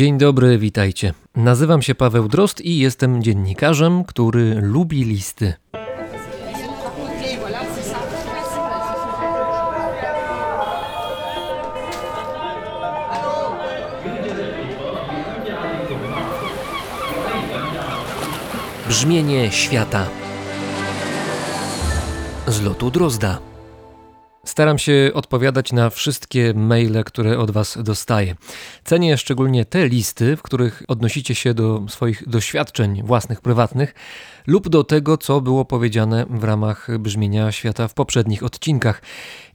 Dzień dobry, witajcie. Nazywam się Paweł Drost i jestem dziennikarzem, który lubi listy. Brzmienie świata z lotu Drozda. Staram się odpowiadać na wszystkie maile, które od Was dostaję. Cenię szczególnie te listy, w których odnosicie się do swoich doświadczeń własnych, prywatnych lub do tego, co było powiedziane w ramach brzmienia świata w poprzednich odcinkach.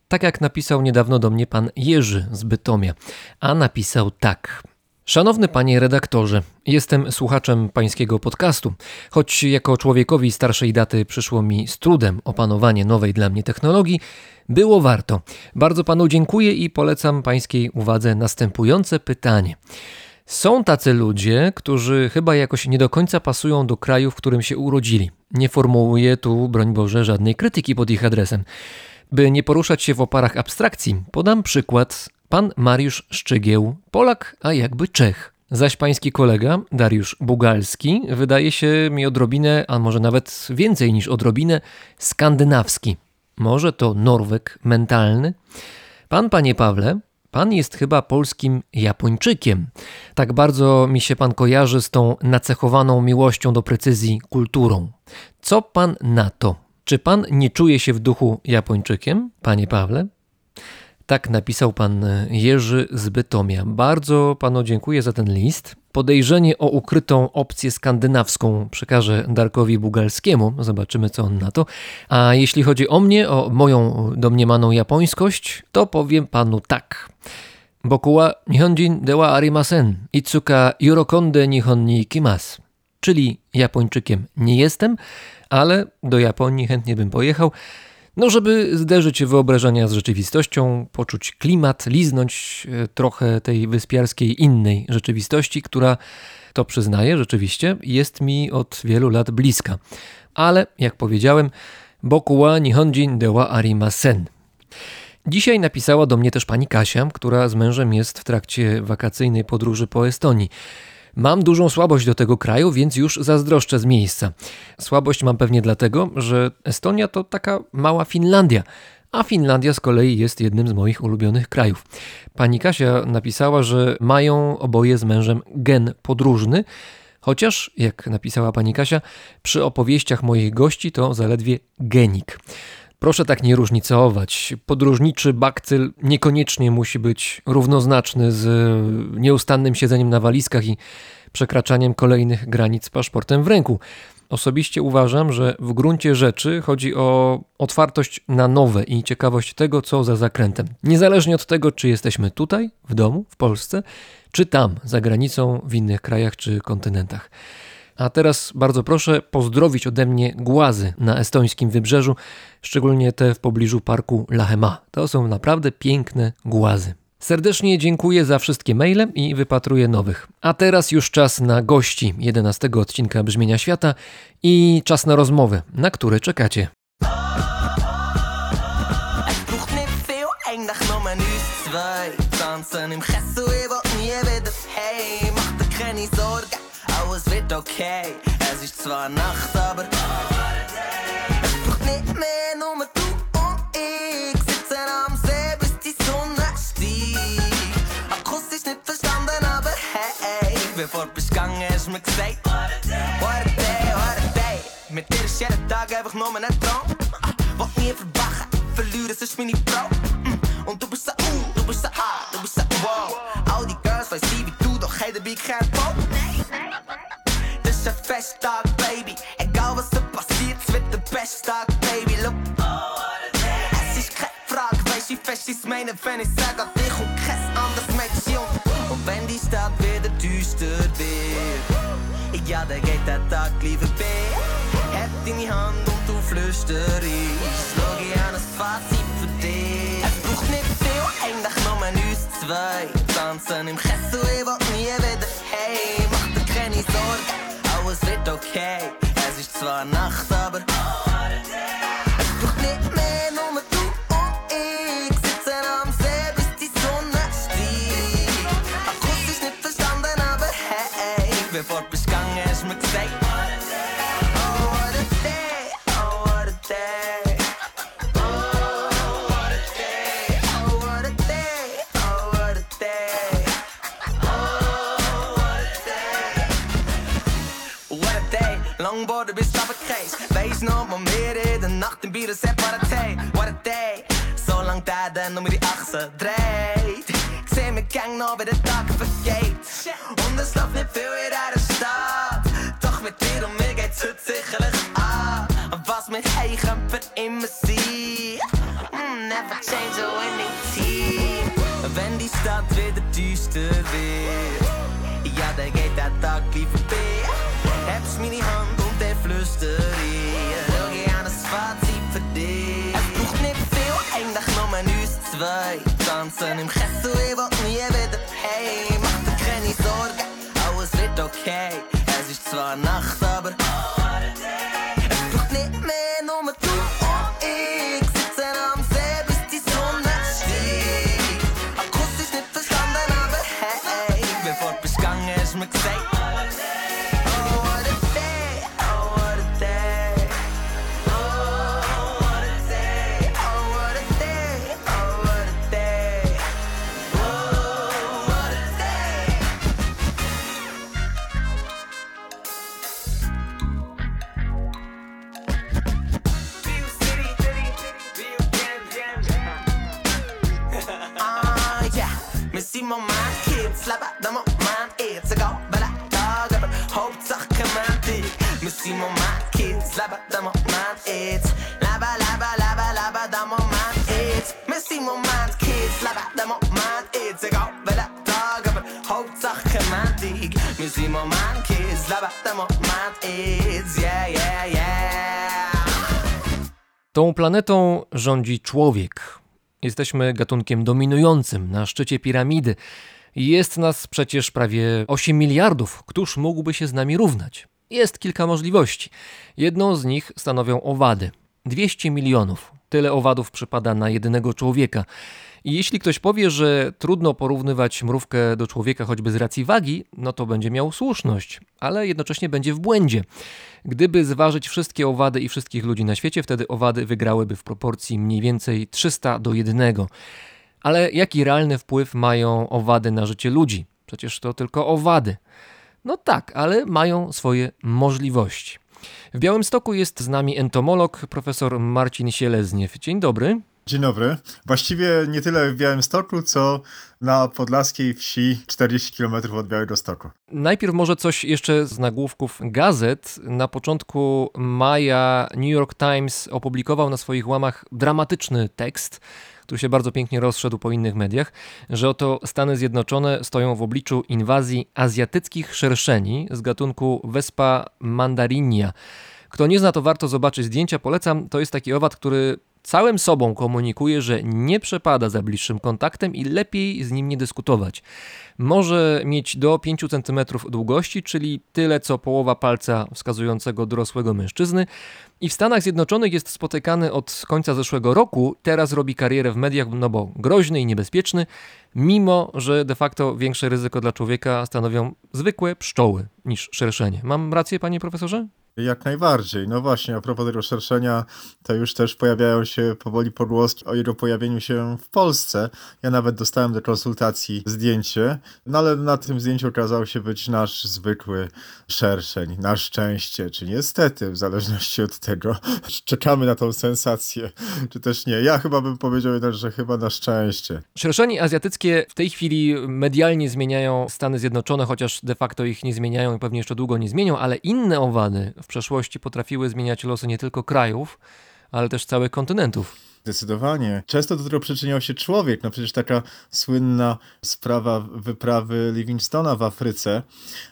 Tak jak napisał niedawno do mnie pan Jerzy z Bytomia, a napisał tak. Szanowny panie redaktorze, jestem słuchaczem pańskiego podcastu. Choć jako człowiekowi starszej daty przyszło mi z trudem opanowanie nowej dla mnie technologii, było warto. Bardzo panu dziękuję i polecam pańskiej uwadze następujące pytanie. Są tacy ludzie, którzy chyba jakoś nie do końca pasują do kraju, w którym się urodzili. Nie formułuję tu, broń Boże, żadnej krytyki pod ich adresem. By nie poruszać się w oparach abstrakcji, podam przykład pan Mariusz Szczygieł, Polak, a jakby Czech. Zaś pański kolega, Dariusz Bugalski, wydaje się mi odrobinę, a może nawet więcej niż odrobinę, skandynawski. Może to Norweg mentalny? Pan, panie Pawle, pan jest chyba polskim Japończykiem. Tak bardzo mi się pan kojarzy z tą nacechowaną miłością do precyzji kulturą. Co pan na to? Czy pan nie czuje się w duchu Japończykiem, panie Pawle? Tak napisał pan Jerzy z Bytomia. Bardzo panu dziękuję za ten list. Podejrzenie o ukrytą opcję skandynawską przekażę Darkowi Bugalskiemu. Zobaczymy, co on na to. A jeśli chodzi o mnie, o moją domniemaną japońskość, to powiem panu tak. Bokuwa nihonjin dewa arimasen. Itsuka yorokonde nihon ni. Czyli Japończykiem nie jestem, ale do Japonii chętnie bym pojechał. No, żeby zderzyć wyobrażenia z rzeczywistością, poczuć klimat, liznąć e, trochę tej wyspiarskiej innej rzeczywistości, która, to przyznaję rzeczywiście, jest mi od wielu lat bliska. Ale, jak powiedziałem, Bokuwa Nihonjin dewa arimasen. Dzisiaj napisała do mnie też pani Kasia, która z mężem jest w trakcie wakacyjnej podróży po Estonii. Mam dużą słabość do tego kraju, więc już zazdroszczę z miejsca. Słabość mam pewnie dlatego, że Estonia to taka mała Finlandia, a Finlandia z kolei jest jednym z moich ulubionych krajów. Pani Kasia napisała, że mają oboje z mężem gen podróżny, chociaż, jak napisała pani Kasia, przy opowieściach moich gości to zaledwie genik. Proszę tak nie różnicować. Podróżniczy bakcyl niekoniecznie musi być równoznaczny z nieustannym siedzeniem na walizkach i przekraczaniem kolejnych granic paszportem w ręku. Osobiście uważam, że w gruncie rzeczy chodzi o otwartość na nowe i ciekawość tego, co za zakrętem. Niezależnie od tego, czy jesteśmy tutaj, w domu, w Polsce, czy tam, za granicą, w innych krajach czy kontynentach. A teraz bardzo proszę pozdrowić ode mnie głazy na estońskim wybrzeżu, szczególnie te w pobliżu parku Lahema. To są naprawdę piękne głazy. Serdecznie dziękuję za wszystkie maile i wypatruję nowych. A teraz już czas na gości 11 odcinka Brzmienia Świata i czas na rozmowy, na które czekacie. Alles wird okay. Es ist zwar Nacht, aber es braucht nicht mehr, nur du und ich sitzen am See, bis die Sonne steigt. Akustisch nicht verstanden, aber hey, bevor bist gegangen, hast mir gesagt, what a day, what a day. Mit dir ist jeden Tag einfach nur ein Traum. Wollt nie verwachen, verlieren, sonst meine Frau. Und du bist so, uh, du bist so hart, du bist so wow. All die Girls weiß wie du, doch hey, dabei kein Pop. Ein Festtag, Baby. Egal was da passiert, es wird der beste Tag, Baby. Look. Es ist keine Frage, weißt wie fest ich es meine, wenn ich sage an dich und kein anderes Mädchen. Und wenn die Stadt wieder düster wird, ja, dann geht der Tag lieber bei. Heb deine Hand und du flüsterst. Schau ich an das Fazit für dich. Es braucht nicht viel, eigentlich nur uns zwei. Tanzen im Kessel, ich will nie wieder hey, mach dir keine Sorgen, alles wird okay. Es ist zwar Nacht, aber es braucht nicht mehr, nur du und ich sitzen am See, bis die Sonne steigt. Akustisch nicht verstanden, aber bevor du bist gegangen, hast du mir gesagt. Om dreht. Ik zie me gang nog bij de dag vergeet. Läuft nicht viel in dieser Stadt. Doch mit dir und mir geht's heute sicherlich an. Was können für immer. Mm, never change a winning team. Wenn die Stadt wieder düster wird, ja, dann geht der Tag gleich vorbei. Hebst meine Hand und dann flüster zwei. Tanzen im Kessel, Tą planetą rządzi człowiek. Jesteśmy gatunkiem dominującym na szczycie piramidy. Jest nas przecież prawie 8 miliardów. Któż mógłby się z nami równać? Jest kilka możliwości. Jedną z nich stanowią owady. 200 milionów. Tyle owadów przypada na jednego człowieka. I jeśli ktoś powie, że trudno porównywać mrówkę do człowieka choćby z racji wagi, no to będzie miał słuszność, ale jednocześnie będzie w błędzie. Gdyby zważyć wszystkie owady i wszystkich ludzi na świecie, wtedy owady wygrałyby w proporcji mniej więcej 300 do 1. Ale jaki realny wpływ mają owady na życie ludzi? Przecież to tylko owady. No tak, ale mają swoje możliwości. W Białymstoku jest z nami entomolog profesor Marcin Sielezniew. Dzień dobry. Dzień dobry. Właściwie nie tyle w Białymstoku, co na podlaskiej wsi 40 km od Białegostoku. Najpierw może coś jeszcze z nagłówków gazet. Na początku maja New York Times opublikował na swoich łamach dramatyczny tekst, który się bardzo pięknie rozszedł po innych mediach, że oto Stany Zjednoczone stoją w obliczu inwazji azjatyckich szerszeni z gatunku Vespa mandarinia. Kto nie zna, to warto zobaczyć zdjęcia. Polecam. To jest taki owad, który całym sobą komunikuje, że nie przepada za bliższym kontaktem i lepiej z nim nie dyskutować. Może mieć do 5 cm długości, czyli tyle co połowa palca wskazującego dorosłego mężczyzny. I w Stanach Zjednoczonych jest spotykany od końca zeszłego roku. Teraz robi karierę w mediach, no bo groźny i niebezpieczny, mimo że de facto większe ryzyko dla człowieka stanowią zwykłe pszczoły niż szerszenie. Mam rację, panie profesorze? Jak najbardziej. No właśnie, a propos tego szerszenia, to już też pojawiają się powoli pogłoski o jego pojawieniu się w Polsce. Ja nawet dostałem do konsultacji zdjęcie, no ale na tym zdjęciu okazał się być nasz zwykły szerszeń. Na szczęście, czy niestety, w zależności od tego. Czekamy na tą sensację, czy też nie. Ja chyba bym powiedział jednak, że chyba na szczęście. Szerszeni azjatyckie w tej chwili medialnie zmieniają Stany Zjednoczone, chociaż de facto ich nie zmieniają i pewnie jeszcze długo nie zmienią, ale inne owady w przeszłości potrafiły zmieniać losy nie tylko krajów, ale też całych kontynentów. Zdecydowanie. Często do tego przyczyniał się człowiek. No przecież taka słynna sprawa wyprawy Livingstona w Afryce,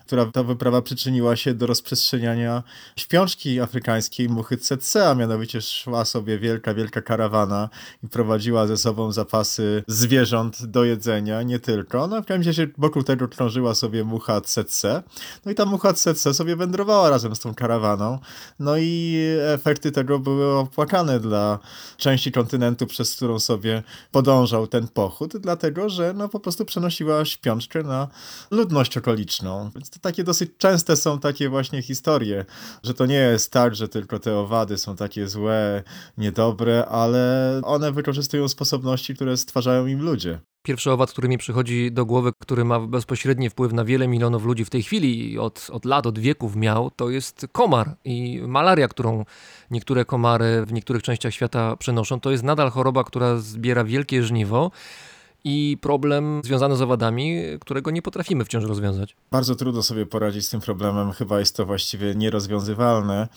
która ta wyprawa przyczyniła się do rozprzestrzeniania śpiączki afrykańskiej muchy tsetse, a mianowicie szła sobie wielka, wielka karawana i prowadziła ze sobą zapasy zwierząt do jedzenia, nie tylko. No w każdym razie wokół tego krążyła sobie mucha tsetse. No i ta mucha tsetse sobie wędrowała razem z tą karawaną. No i efekty tego były opłakane dla części kontynentu, przez którą sobie podążał ten pochód, dlatego że no, po prostu przenosiła śpiączkę na ludność okoliczną. Więc to takie dosyć częste są takie właśnie historie, że to nie jest tak, że tylko te owady są takie złe, niedobre, ale one wykorzystują sposobności, które stwarzają im ludzie. Pierwszy owad, który mi przychodzi do głowy, który ma bezpośredni wpływ na wiele milionów ludzi w tej chwili od, od lat, od wieków miał, to jest komar i malaria, którą niektóre komary w niektórych częściach świata przenoszą. To jest nadal choroba, która zbiera wielkie żniwo i problem związany z owadami, którego nie potrafimy wciąż rozwiązać. Bardzo trudno sobie poradzić z tym problemem, chyba jest to właściwie nierozwiązywalne.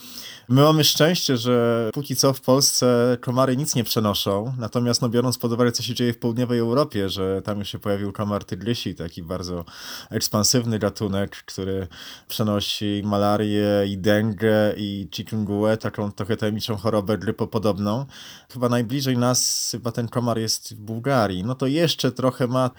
My mamy szczęście, że póki co w Polsce komary nic nie przenoszą, natomiast no, biorąc pod uwagę, co się dzieje w południowej Europie, że tam już się pojawił komar tygrysi, taki bardzo ekspansywny gatunek, który przenosi malarię i dengę i chikungunya, taką trochę tajemniczą chorobę grypopodobną. Chyba najbliżej nas chyba ten komar jest w Bułgarii. No to jeszcze trochę ma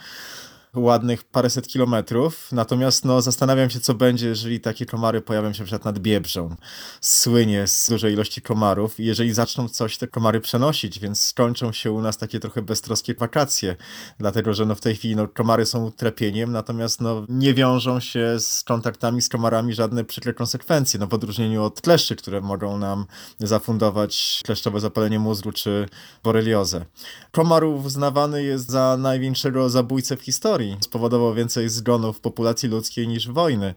ładnych paręset kilometrów, natomiast no, zastanawiam się, co będzie, jeżeli takie komary pojawią się przykład nad Biebrzą. Słynie z dużej ilości komarów i jeżeli zaczną coś te komary przenosić, więc skończą się u nas takie trochę beztroskie wakacje, dlatego, że no, w tej chwili no, komary są utrapieniem, natomiast no, nie wiążą się z kontaktami z komarami żadne przykre konsekwencje, no w odróżnieniu od kleszczy, które mogą nam zafundować kleszczowe zapalenie mózgu czy boreliozę. Komar uznawany jest za największego zabójcę w historii spowodował więcej zgonów populacji ludzkiej niż wojny.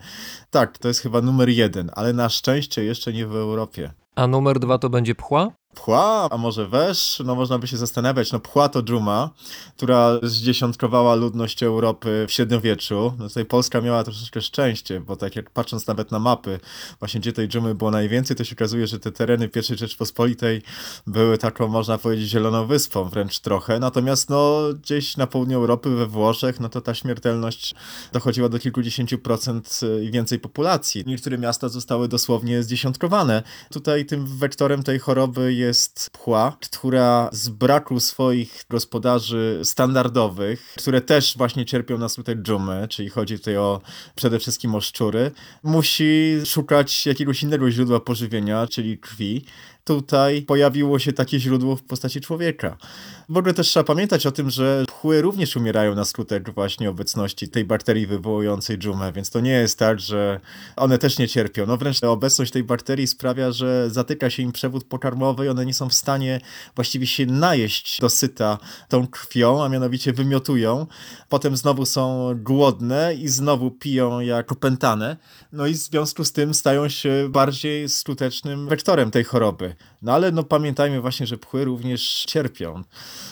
Tak, to jest chyba numer jeden, ale na szczęście jeszcze nie w Europie. A numer dwa to będzie pchła? Pchła, a może wesz? No można by się zastanawiać. No pchła to dżuma, która zdziesiątkowała ludność Europy w średniowieczu. No tutaj Polska miała troszeczkę szczęście, bo tak jak patrząc nawet na mapy, właśnie gdzie tej dżumy było najwięcej, to się okazuje, że te tereny pierwszej Rzeczpospolitej były taką, można powiedzieć, zieloną wyspą wręcz trochę. Natomiast no gdzieś na południu Europy, we Włoszech, no to ta śmiertelność dochodziła do kilkudziesięciu procent i więcej populacji. Niektóre miasta zostały dosłownie zdziesiątkowane. Tutaj tym wektorem tej choroby jest pchła, która z braku swoich gospodarzy standardowych, które też właśnie cierpią na skutek dżumy, czyli chodzi tutaj o przede wszystkim o szczury, musi szukać jakiegoś innego źródła pożywienia, czyli krwi tutaj pojawiło się takie źródło w postaci człowieka. W ogóle też trzeba pamiętać o tym, że pchły również umierają na skutek właśnie obecności tej bakterii wywołującej dżumę, więc to nie jest tak, że one też nie cierpią. No wręcz obecność tej bakterii sprawia, że zatyka się im przewód pokarmowy i one nie są w stanie właściwie się najeść dosyta tą krwią, a mianowicie wymiotują. Potem znowu są głodne i znowu piją jak opętane. No i w związku z tym stają się bardziej skutecznym wektorem tej choroby. No ale no pamiętajmy właśnie, że pchły również cierpią.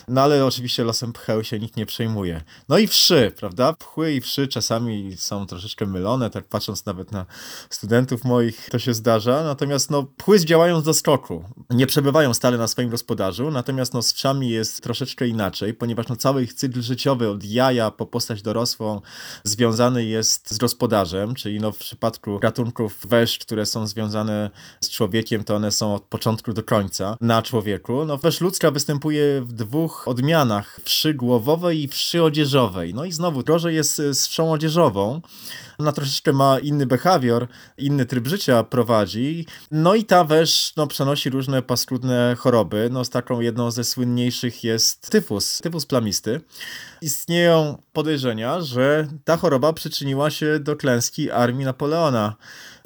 No ale oczywiście losem pcheł się nikt nie przejmuje. No i wszy, prawda? Pchły i wszy czasami są troszeczkę mylone, tak patrząc nawet na studentów moich to się zdarza. Natomiast no pchły działają z doskoku. Nie przebywają stale na swoim gospodarzu, natomiast no z wszami jest troszeczkę inaczej, ponieważ no cały ich cykl życiowy od jaja po postać dorosłą związany jest z gospodarzem, czyli no w przypadku gatunków wesz, które są związane z człowiekiem, to one są od początku do końca na człowieku. No wesz ludzka występuje w dwóch odmianach, wszy głowowej i wszy odzieżowej. No i znowu, gorzej jest z wszą odzieżową. Ona troszeczkę ma inny behawior, inny tryb życia prowadzi. No i ta wesz no, przenosi różne paskudne choroby. No z taką jedną ze słynniejszych jest tyfus, tyfus plamisty. Istnieją podejrzenia, że ta choroba przyczyniła się do klęski armii Napoleona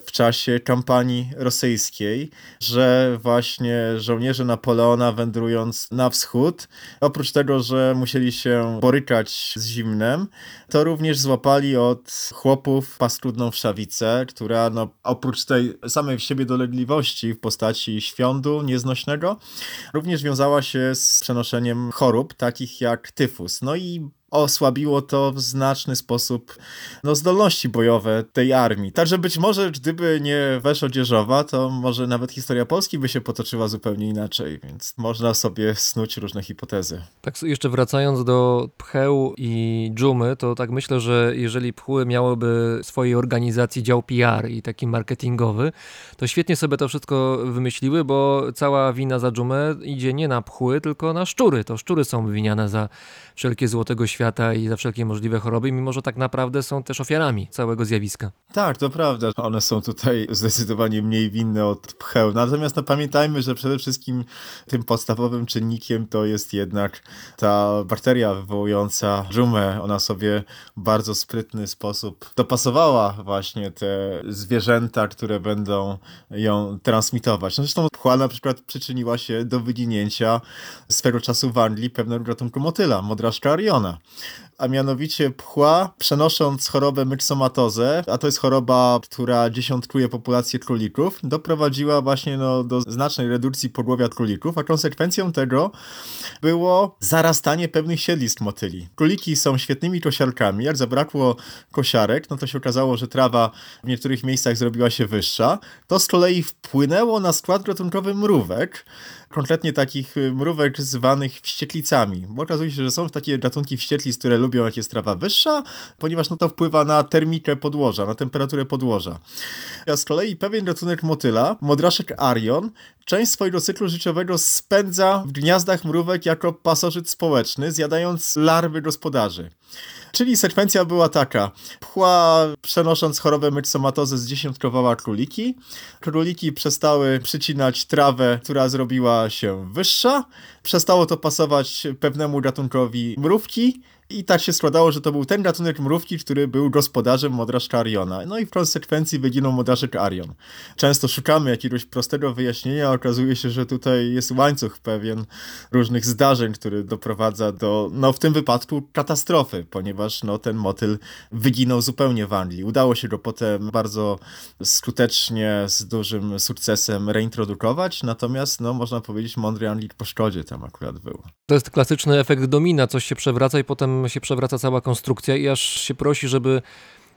w czasie kampanii rosyjskiej, że właśnie żołnierze Napoleona wędrując na wschód, oprócz tego, że musieli się borykać z zimnem, to również złapali od chłopów paskudną wszawicę, która no, oprócz tej samej w siebie dolegliwości w postaci świądu nieznośnego, również wiązała się z przenoszeniem chorób takich jak tyfus. No i osłabiło to w znaczny sposób no, zdolności bojowe tej armii. Także być może gdyby nie wesz odzieżowa, to może nawet historia Polski by się potoczyła zupełnie inaczej, więc można sobie snuć różne hipotezy. Tak jeszcze wracając do pcheł i dżumy, to tak myślę, że jeżeli pchły miałyby swojej organizacji dział PR i taki marketingowy, to świetnie sobie to wszystko wymyśliły, bo cała wina za dżumę idzie nie na pchły, tylko na szczury. To szczury są winiane za wszelkie złotego świata i za wszelkie możliwe choroby, mimo że tak naprawdę są też ofiarami całego zjawiska. Tak, to prawda. One są tutaj zdecydowanie mniej winne od pcheł. Natomiast no, pamiętajmy, że przede wszystkim tym podstawowym czynnikiem to jest jednak ta bakteria wywołująca żumę. Ona sobie w bardzo sprytny sposób dopasowała właśnie te zwierzęta, które będą ją transmitować. No, zresztą pchła na przykład przyczyniła się do wyginięcia swego czasu w Anglii pewnego gatunku motyla, modraszka Ariona a mianowicie pchła, przenosząc chorobę myksomatozę, a to jest choroba, która dziesiątkuje populację królików, doprowadziła właśnie no, do znacznej redukcji pogłowia królików, a konsekwencją tego było zarastanie pewnych siedlisk motyli. Króliki są świetnymi kosiarkami, jak zabrakło kosiarek, no to się okazało, że trawa w niektórych miejscach zrobiła się wyższa, to z kolei wpłynęło na skład gatunkowy mrówek, konkretnie takich y, mrówek zwanych wścieklicami, bo okazuje się, że są takie gatunki wścieklic, które lubią jak jest trawa wyższa, ponieważ no to wpływa na termikę podłoża, na temperaturę podłoża. A z kolei pewien gatunek motyla, modraszek arion, część swojego cyklu życiowego spędza w gniazdach mrówek jako pasożyt społeczny, zjadając larwy gospodarzy. Czyli sekwencja była taka. Pchła, przenosząc chorobę myxomatozę, zdziesiątkowała króliki. Króliki przestały przycinać trawę, która zrobiła się wyższa. Przestało to pasować pewnemu gatunkowi mrówki i tak się składało, że to był ten gatunek mrówki, który był gospodarzem modraszka Ariona. No i w konsekwencji wyginął modraszek Arion. Często szukamy jakiegoś prostego wyjaśnienia, okazuje się, że tutaj jest łańcuch pewien różnych zdarzeń, który doprowadza do, no w tym wypadku, katastrofy, ponieważ no, ten motyl wyginął zupełnie w Anglii. Udało się go potem bardzo skutecznie, z dużym sukcesem reintrodukować, natomiast no, można powiedzieć, mądry Anglik po szkodzie tam akurat był. To jest klasyczny efekt domina, coś się przewraca i potem się przewraca cała konstrukcja i aż się prosi, żeby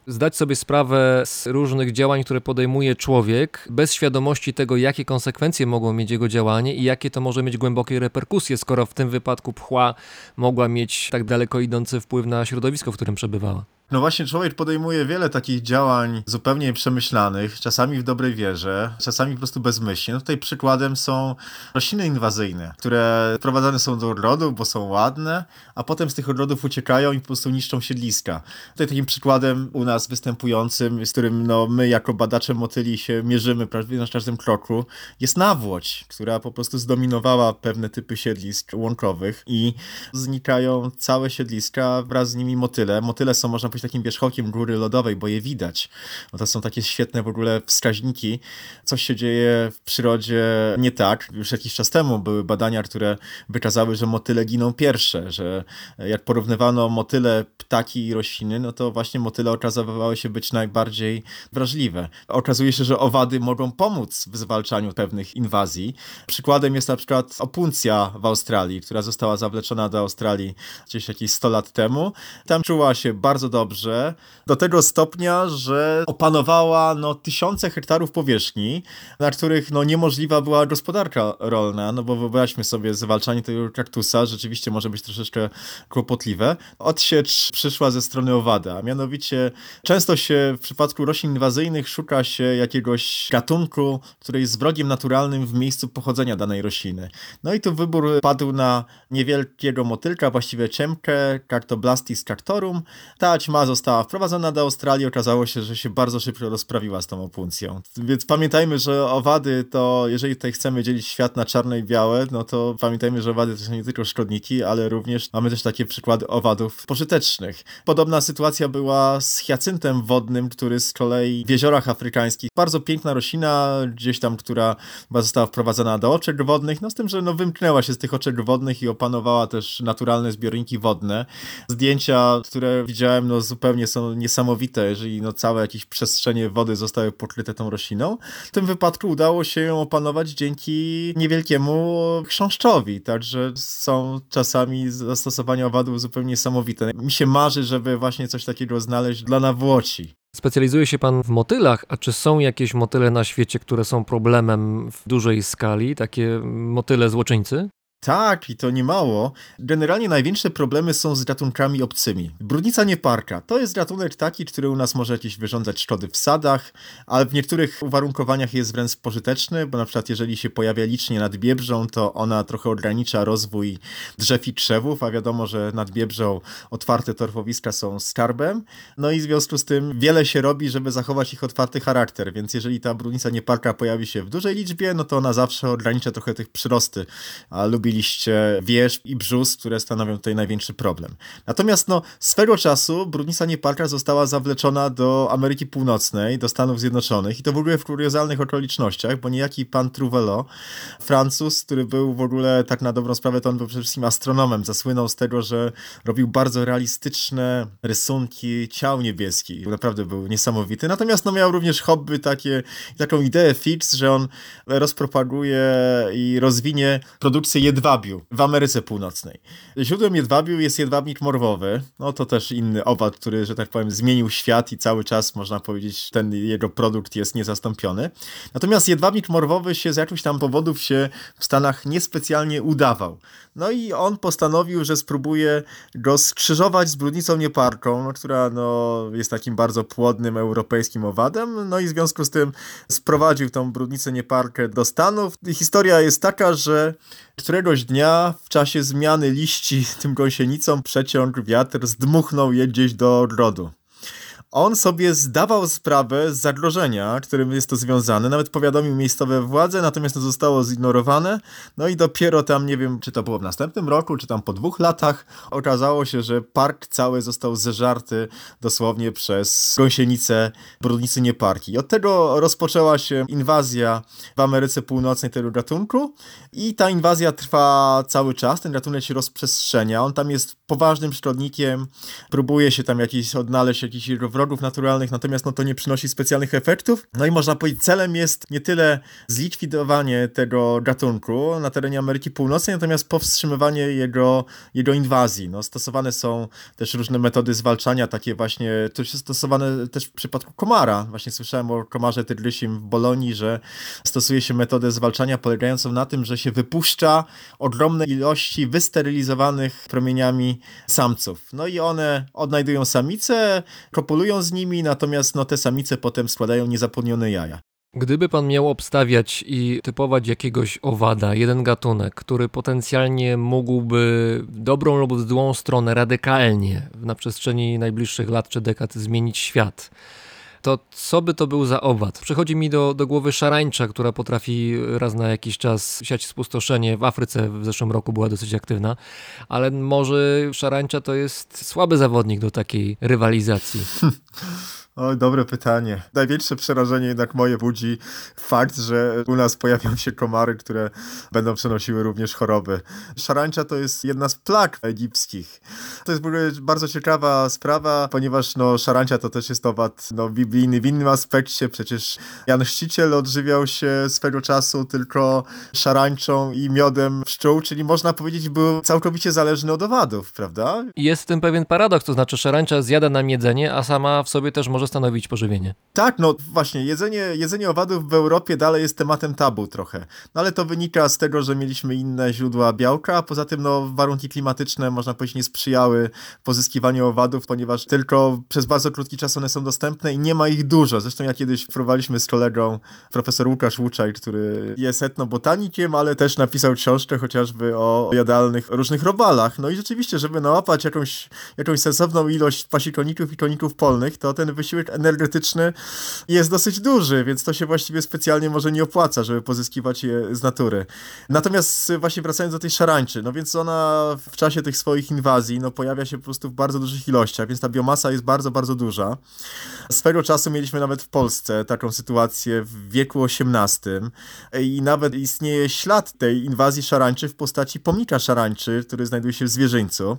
zdać sobie sprawę z różnych działań, które podejmuje człowiek, bez świadomości tego, jakie konsekwencje mogą mieć jego działanie i jakie to może mieć głębokie reperkusje, skoro w tym wypadku pchła mogła mieć tak daleko idący wpływ na środowisko, w którym przebywała. No właśnie, człowiek podejmuje wiele takich działań zupełnie przemyślanych, czasami w dobrej wierze, czasami po prostu bezmyślnie. No tutaj przykładem są rośliny inwazyjne, które wprowadzane są do ogrodów, bo są ładne, a potem z tych ogrodów uciekają i po prostu niszczą siedliska. Tutaj takim przykładem u nas występującym, z którym no, my jako badacze motyli się mierzymy prawie na każdym kroku, jest nawłoć, która po prostu zdominowała pewne typy siedlisk łąkowych i znikają całe siedliska, wraz z nimi motyle. Motyle są, można takim wierzchołkiem góry lodowej, bo je widać. No to są takie świetne w ogóle wskaźniki. Coś się dzieje w przyrodzie nie tak. Już jakiś czas temu były badania, które wykazały, że motyle giną pierwsze, że jak porównywano motyle, ptaki i rośliny, no to właśnie motyle okazywały się być najbardziej wrażliwe. Okazuje się, że owady mogą pomóc w zwalczaniu pewnych inwazji. Przykładem jest na przykład opuncja w Australii, która została zawleczona do Australii gdzieś jakieś 100 lat temu. Tam czuła się bardzo dobrze dobrze, do tego stopnia, że opanowała no, tysiące hektarów powierzchni, na których no, niemożliwa była gospodarka rolna, no bo wyobraźmy sobie, zwalczanie tego kaktusa rzeczywiście może być troszeczkę kłopotliwe. Odsiecz przyszła ze strony owada, a mianowicie często się w przypadku roślin inwazyjnych szuka się jakiegoś gatunku, który jest wrogiem naturalnym w miejscu pochodzenia danej rośliny. No i tu wybór padł na niewielkiego motylka, właściwie ciemkę, Cartoblastis cactorum. Ta ćma została wprowadzona do Australii, okazało się, że się bardzo szybko rozprawiła z tą opuncją. Więc pamiętajmy, że owady to, jeżeli tutaj chcemy dzielić świat na czarne i białe, no to pamiętajmy, że owady to są nie tylko szkodniki, ale również mamy też takie przykłady owadów pożytecznych. Podobna sytuacja była z hiacyntem wodnym, który z kolei w jeziorach afrykańskich, bardzo piękna roślina, gdzieś tam, która chyba została wprowadzona do oczek wodnych, no z tym, że no wymknęła się z tych oczek wodnych i opanowała też naturalne zbiorniki wodne. Zdjęcia, które widziałem, no zupełnie są niesamowite, jeżeli no całe jakieś przestrzenie wody zostały pokryte tą rośliną. W tym wypadku udało się ją opanować dzięki niewielkiemu chrząszczowi, także są czasami zastosowania owadów zupełnie niesamowite. Mi się marzy, żeby właśnie coś takiego znaleźć dla nawłoci. Specjalizuje się pan w motylach, a czy są jakieś motyle na świecie, które są problemem w dużej skali, takie motyle złoczyńcy? Tak, i to nie mało. Generalnie największe problemy są z gatunkami obcymi. Brudnica nieparka to jest gatunek taki, który u nas może jakieś wyrządzać szkody w sadach, ale w niektórych uwarunkowaniach jest wręcz pożyteczny, bo na przykład jeżeli się pojawia licznie nad Biebrzą, to ona trochę ogranicza rozwój drzew i krzewów, a wiadomo, że nad Biebrzą otwarte torfowiska są skarbem. No i w związku z tym wiele się robi, żeby zachować ich otwarty charakter, więc jeżeli ta brudnica nieparka pojawi się w dużej liczbie, no to ona zawsze ogranicza trochę tych przyrosty, a lubi liście wierzb i brzus, które stanowią tutaj największy problem. Natomiast no, swego czasu brudnica nieparka została zawleczona do Ameryki Północnej, do Stanów Zjednoczonych i to w ogóle w kuriozalnych okolicznościach, bo niejaki pan Trouvelot, Francuz, który był w ogóle tak na dobrą sprawę, to on był przede wszystkim astronomem, zasłynął z tego, że robił bardzo realistyczne rysunki ciał niebieskich. Naprawdę był niesamowity. Natomiast no, miał również hobby takie, taką ideę fix, że on rozpropaguje i rozwinie produkcję jedwabiu w Ameryce Północnej. Źródłem jedwabiu jest jedwabnik morwowy. No to też inny owad, który, że tak powiem, zmienił świat i cały czas, można powiedzieć, ten jego produkt jest niezastąpiony. Natomiast jedwabnik morwowy się z jakichś tam powodów się w Stanach niespecjalnie udawał. No i on postanowił, że spróbuje go skrzyżować z brudnicą nieparką, która no, jest takim bardzo płodnym europejskim owadem. No i w związku z tym sprowadził tą brudnicę nieparkę do Stanów. I historia jest taka, że któregoś dnia w czasie zmiany liści tym gąsienicom przeciąg wiatr zdmuchnął je gdzieś do ogrodu on sobie zdawał sprawę z zagrożenia, którym jest to związane, nawet powiadomił miejscowe władze, natomiast to zostało zignorowane. No i dopiero tam, nie wiem, czy to było w następnym roku, czy tam po dwóch latach, okazało się, że park cały został zeżarty dosłownie przez gąsienicę brudnicy nieparki. I od tego rozpoczęła się inwazja w Ameryce Północnej tego gatunku i ta inwazja trwa cały czas, ten gatunek się rozprzestrzenia, on tam jest poważnym szkodnikiem, próbuje się tam jakiś odnaleźć jakiś wrogów naturalnych, natomiast no to nie przynosi specjalnych efektów. No i można powiedzieć, celem jest nie tyle zlikwidowanie tego gatunku na terenie Ameryki Północnej, natomiast powstrzymywanie jego, jego inwazji. No, stosowane są też różne metody zwalczania, takie właśnie, to jest stosowane też w przypadku komara. Właśnie słyszałem o komarze tygrysim w Bolonii, że stosuje się metodę zwalczania polegającą na tym, że się wypuszcza ogromne ilości wysterylizowanych promieniami samców. No i one odnajdują samice, kopulują z nimi, natomiast no, te samice potem składają niezapłodnione jaja. Gdyby pan miał obstawiać i typować jakiegoś owada, jeden gatunek, który potencjalnie mógłby dobrą lub złą stronę radykalnie na przestrzeni najbliższych lat czy dekad zmienić świat, to co by to był za owad? Przychodzi mi do, do głowy szarańcza, która potrafi raz na jakiś czas siać spustoszenie. W Afryce w zeszłym roku była dosyć aktywna, ale może szarańcza to jest słaby zawodnik do takiej rywalizacji. O, dobre pytanie. Największe przerażenie jednak moje budzi fakt, że u nas pojawią się komary, które będą przenosiły również choroby. Szarańcza to jest jedna z plag egipskich. To jest w ogóle bardzo ciekawa sprawa, ponieważ no, szarańcza to też jest owad no, biblijny w innym aspekcie. Przecież Jan Chrzciciel odżywiał się swego czasu tylko szarańczą i miodem pszczół, czyli można powiedzieć był całkowicie zależny od owadów, prawda? Jest w tym pewien paradoks, to znaczy szarańcza zjada nam jedzenie, a sama w sobie też może stanowić pożywienie. Tak, no właśnie, jedzenie, jedzenie owadów w Europie dalej jest tematem tabu trochę. No ale to wynika z tego, że mieliśmy inne źródła białka, a poza tym no, warunki klimatyczne, można powiedzieć, nie sprzyjały pozyskiwaniu owadów, ponieważ tylko przez bardzo krótki czas one są dostępne i nie ma ich dużo. Zresztą ja kiedyś próbowaliśmy z kolegą, profesor Łukasz Łuczaj, który jest etnobotanikiem, ale też napisał książkę chociażby o jadalnych różnych robalach. No i rzeczywiście, żeby nałapać jakąś, jakąś sensowną ilość pasikoników i koników polnych, to ten wysiłek energetyczny jest dosyć duży, więc to się właściwie specjalnie może nie opłaca, żeby pozyskiwać je z natury. Natomiast właśnie wracając do tej szarańczy, no więc ona w czasie tych swoich inwazji, no pojawia się po prostu w bardzo dużych ilościach, więc ta biomasa jest bardzo, bardzo duża. Swego czasu mieliśmy nawet w Polsce taką sytuację w wieku XVIII i nawet istnieje ślad tej inwazji szarańczy w postaci pomnika szarańczy, który znajduje się w Zwierzyńcu.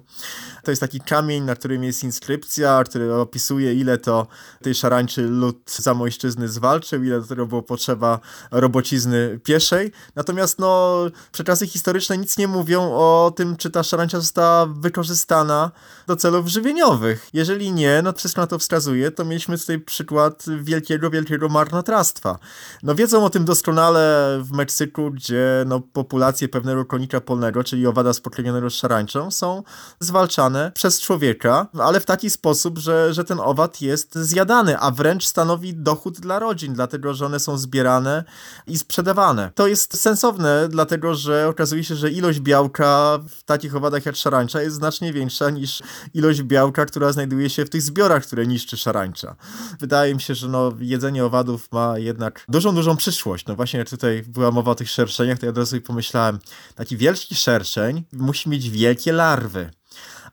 To jest taki kamień, na którym jest inskrypcja, który opisuje ile to tej szarańczy lud zamojszczyzny zwalczył, ile do tego było potrzeba robocizny pieszej. Natomiast no, przekazy historyczne nic nie mówią o tym, czy ta szarańcza została wykorzystana do celów żywieniowych. Jeżeli nie, no wszystko na to wskazuje, to mieliśmy tutaj przykład wielkiego, wielkiego marnotrawstwa. No wiedzą o tym doskonale w Meksyku, gdzie no, populacje pewnego konika polnego, czyli owada spotlenionego szarańczą, są zwalczane przez człowieka, ale w taki sposób, że, że ten owad jest zjadany, a wręcz stanowi dochód dla rodzin, dlatego że one są zbierane i sprzedawane. To jest sensowne, dlatego że okazuje się, że ilość białka w takich owadach jak szarańcza jest znacznie większa niż ilość białka, która znajduje się w tych zbiorach, które niszczy szarańcza. Wydaje mi się, że no, jedzenie owadów ma jednak dużą, dużą przyszłość. No właśnie jak tutaj była mowa o tych szerszeniach, to ja od razu pomyślałem, taki wielki szerszeń musi mieć wielkie larwy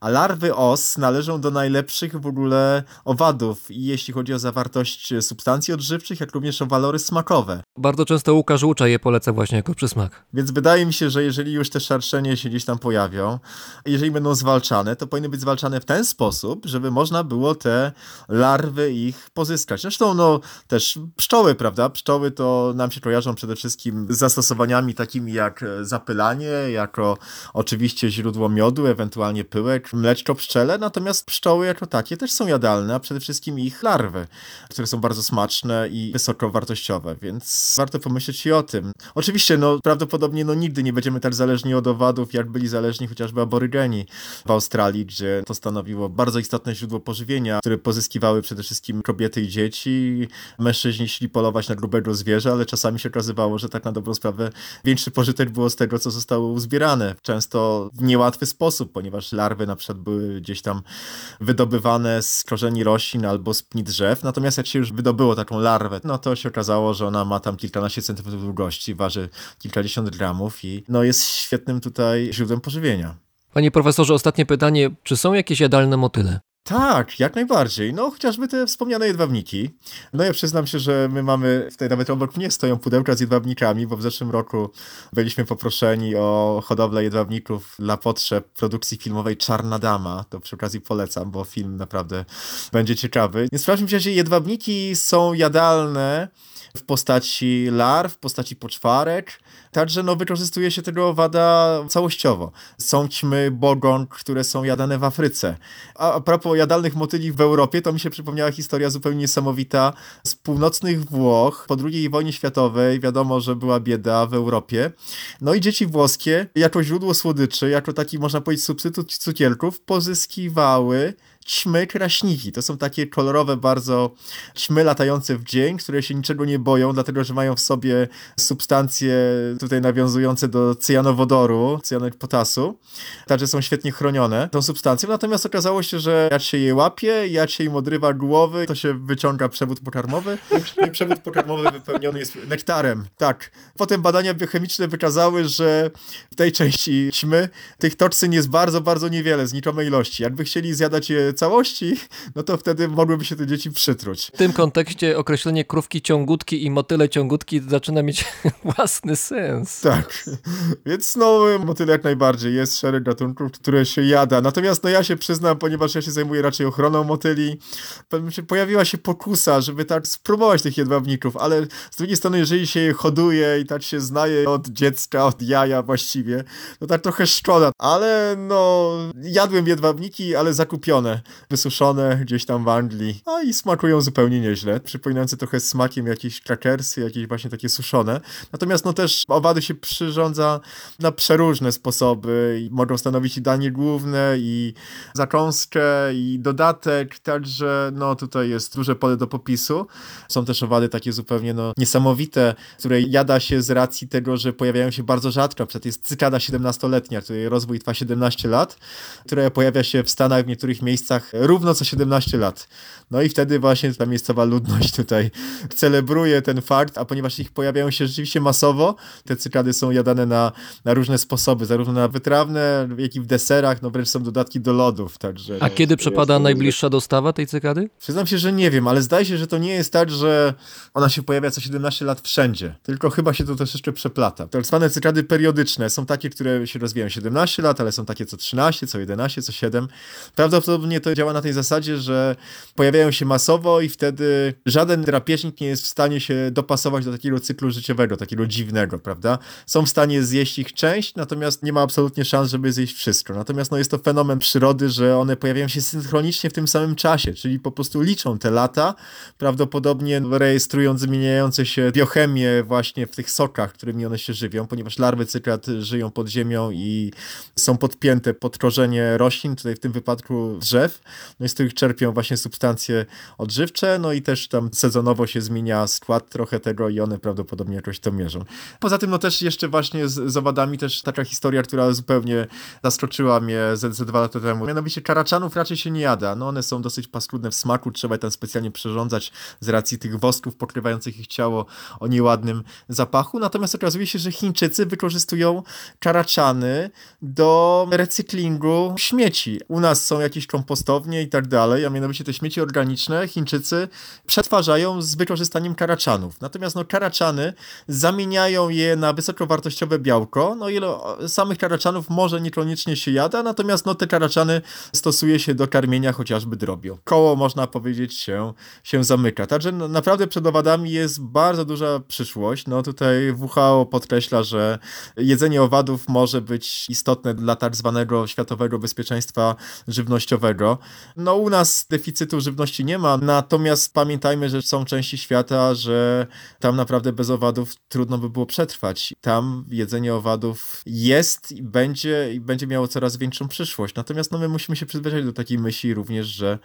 a larwy os należą do najlepszych w ogóle owadów i jeśli chodzi o zawartość substancji odżywczych, jak również o walory smakowe. Bardzo często Łukasz Łucza je poleca właśnie jako przysmak. Więc wydaje mi się, że jeżeli już te szarszenie się gdzieś tam pojawią, jeżeli będą zwalczane, to powinny być zwalczane w ten sposób, żeby można było te larwy ich pozyskać. Zresztą no też pszczoły, prawda? Pszczoły to nam się kojarzą przede wszystkim z zastosowaniami takimi jak zapylanie, jako oczywiście źródło miodu, ewentualnie pyłek, mleczko pszczele, natomiast pszczoły jako takie też są jadalne, a przede wszystkim ich larwy, które są bardzo smaczne i wysoko wartościowe, więc warto pomyśleć i o tym. Oczywiście, no prawdopodobnie no nigdy nie będziemy tak zależni od owadów, jak byli zależni chociażby aborygeni w Australii, gdzie to stanowiło bardzo istotne źródło pożywienia, które pozyskiwały przede wszystkim kobiety i dzieci. Mężczyźni szli polować na grubego zwierzę, ale czasami się okazywało, że tak na dobrą sprawę większy pożytek było z tego, co zostało uzbierane. Często w niełatwy sposób, ponieważ larwy na przykład były gdzieś tam wydobywane z korzeni roślin albo z pni drzew. Natomiast jak się już wydobyło taką larwę, no to się okazało, że ona ma tam kilkanaście centymetrów długości, waży kilkadziesiąt gramów i no jest świetnym tutaj źródłem pożywienia. Panie profesorze, ostatnie pytanie. Czy są jakieś jadalne motyle? Tak, jak najbardziej. No, chociażby te wspomniane jedwawniki. No ja przyznam się, że my mamy, tutaj nawet obok mnie stoją pudełka z jedwabnikami, bo w zeszłym roku byliśmy poproszeni o hodowlę jedwabników dla potrzeb produkcji filmowej Czarna Dama. To przy okazji polecam, bo film naprawdę będzie ciekawy. Więc w każdym razie jedwabniki są jadalne w postaci larw, w postaci poczwarek. Także no, wykorzystuje się tego owada całościowo. Są ćmy bogon, które są jadane w Afryce. A, a propos jadalnych motyli w Europie, to mi się przypomniała historia zupełnie niesamowita z północnych Włoch. Po II wojnie światowej wiadomo, że była bieda w Europie. No i dzieci włoskie jako źródło słodyczy, jako taki można powiedzieć substytut cukierków pozyskiwały ćmy kraśniki. To są takie kolorowe bardzo ćmy latające w dzień, które się niczego nie boją, dlatego że mają w sobie substancje tutaj nawiązujące do cyjanowodoru, cyjanek potasu. Także są świetnie chronione tą substancją. Natomiast okazało się, że jak się je łapie, jak się im odrywa głowy, to się wyciąga przewód pokarmowy. I przewód pokarmowy wypełniony jest nektarem. Tak. Potem badania biochemiczne wykazały, że w tej części ćmy tych toksyn jest bardzo, bardzo niewiele, znikome ilości. Jakby chcieli zjadać je całości, no to wtedy mogłyby się te dzieci przytruć. W tym kontekście określenie krówki ciągutki i motyle ciągutki zaczyna mieć własny sens. Tak, więc no motyle jak najbardziej, jest szereg gatunków, które się jada. Natomiast no ja się przyznam, ponieważ ja się zajmuję raczej ochroną motyli, pojawiła się pokusa, żeby tak spróbować tych jedwabników, ale z drugiej strony, jeżeli się je hoduje i tak się znaje od dziecka, od jaja właściwie, to tak trochę szkoda. Ale no, jadłem jedwabniki, ale zakupione wysuszone gdzieś tam w Anglii. No i smakują zupełnie nieźle. Przypominające trochę smakiem jakieś krakersy, jakieś właśnie takie suszone. Natomiast no też owady się przyrządza na przeróżne sposoby i mogą stanowić i danie główne, i zakąskę, i dodatek, także no tutaj jest duże pole do popisu. Są też owady takie zupełnie no niesamowite, które jada się z racji tego, że pojawiają się bardzo rzadko. Przed jest cykada 17-letnia, której rozwój trwa 17 lat, która pojawia się w Stanach w niektórych miejscach równo co 17 lat. No i wtedy właśnie ta miejscowa ludność tutaj celebruje ten fakt, a ponieważ ich pojawiają się rzeczywiście masowo, te cykady są jadane na, na różne sposoby, zarówno na wytrawne, jak i w deserach, no wręcz są dodatki do lodów, także... A kiedy przypada najbliższa dostawa tej cykady? Przyznam się, że nie wiem, ale zdaje się, że to nie jest tak, że ona się pojawia co 17 lat wszędzie, tylko chyba się to troszeczkę przeplata. Tak zwane cykady periodyczne są takie, które się rozwijają 17 lat, ale są takie co 13, co 11, co 7. Prawdopodobnie to działa na tej zasadzie, że pojawiają się masowo i wtedy żaden drapieżnik nie jest w stanie się dopasować do takiego cyklu życiowego, takiego dziwnego, prawda? Są w stanie zjeść ich część, natomiast nie ma absolutnie szans, żeby zjeść wszystko. Natomiast no, jest to fenomen przyrody, że one pojawiają się synchronicznie w tym samym czasie, czyli po prostu liczą te lata, prawdopodobnie rejestrując zmieniające się biochemię właśnie w tych sokach, którymi one się żywią, ponieważ larwy cykad żyją pod ziemią i są podpięte pod korzenie roślin, tutaj w tym wypadku drzew, no i z których czerpią właśnie substancje odżywcze, no i też tam sezonowo się zmienia skład trochę tego i one prawdopodobnie jakoś to mierzą. Poza tym no też jeszcze właśnie z, z owadami też taka historia, która zupełnie zaskoczyła mnie ze, ze dwa lata temu. Mianowicie karaczanów raczej się nie jada, no one są dosyć paskudne w smaku, trzeba je tam specjalnie przyrządzać z racji tych wosków pokrywających ich ciało o nieładnym zapachu, natomiast okazuje się, że Chińczycy wykorzystują karaczany do recyklingu śmieci. U nas są jakieś kompostownie i tak dalej, a mianowicie te śmieci organiczne Chińczycy przetwarzają z wykorzystaniem karaczanów. Natomiast no, karaczany zamieniają je na wysokowartościowe białko. No ile samych karaczanów może niekoniecznie się jada, natomiast no, te karaczany stosuje się do karmienia chociażby drobią. Koło można powiedzieć się, się zamyka. Także no, naprawdę przed owadami jest bardzo duża przyszłość. No tutaj WHO podkreśla, że jedzenie owadów może być istotne dla tak zwanego światowego bezpieczeństwa żywnościowego. No u nas deficytu żywności nie ma, natomiast pamiętajmy, że są części świata, że tam naprawdę bez owadów trudno by było przetrwać. Tam jedzenie owadów jest i będzie i będzie miało coraz większą przyszłość. Natomiast no my musimy się przyzwyczaić do takiej myśli również, że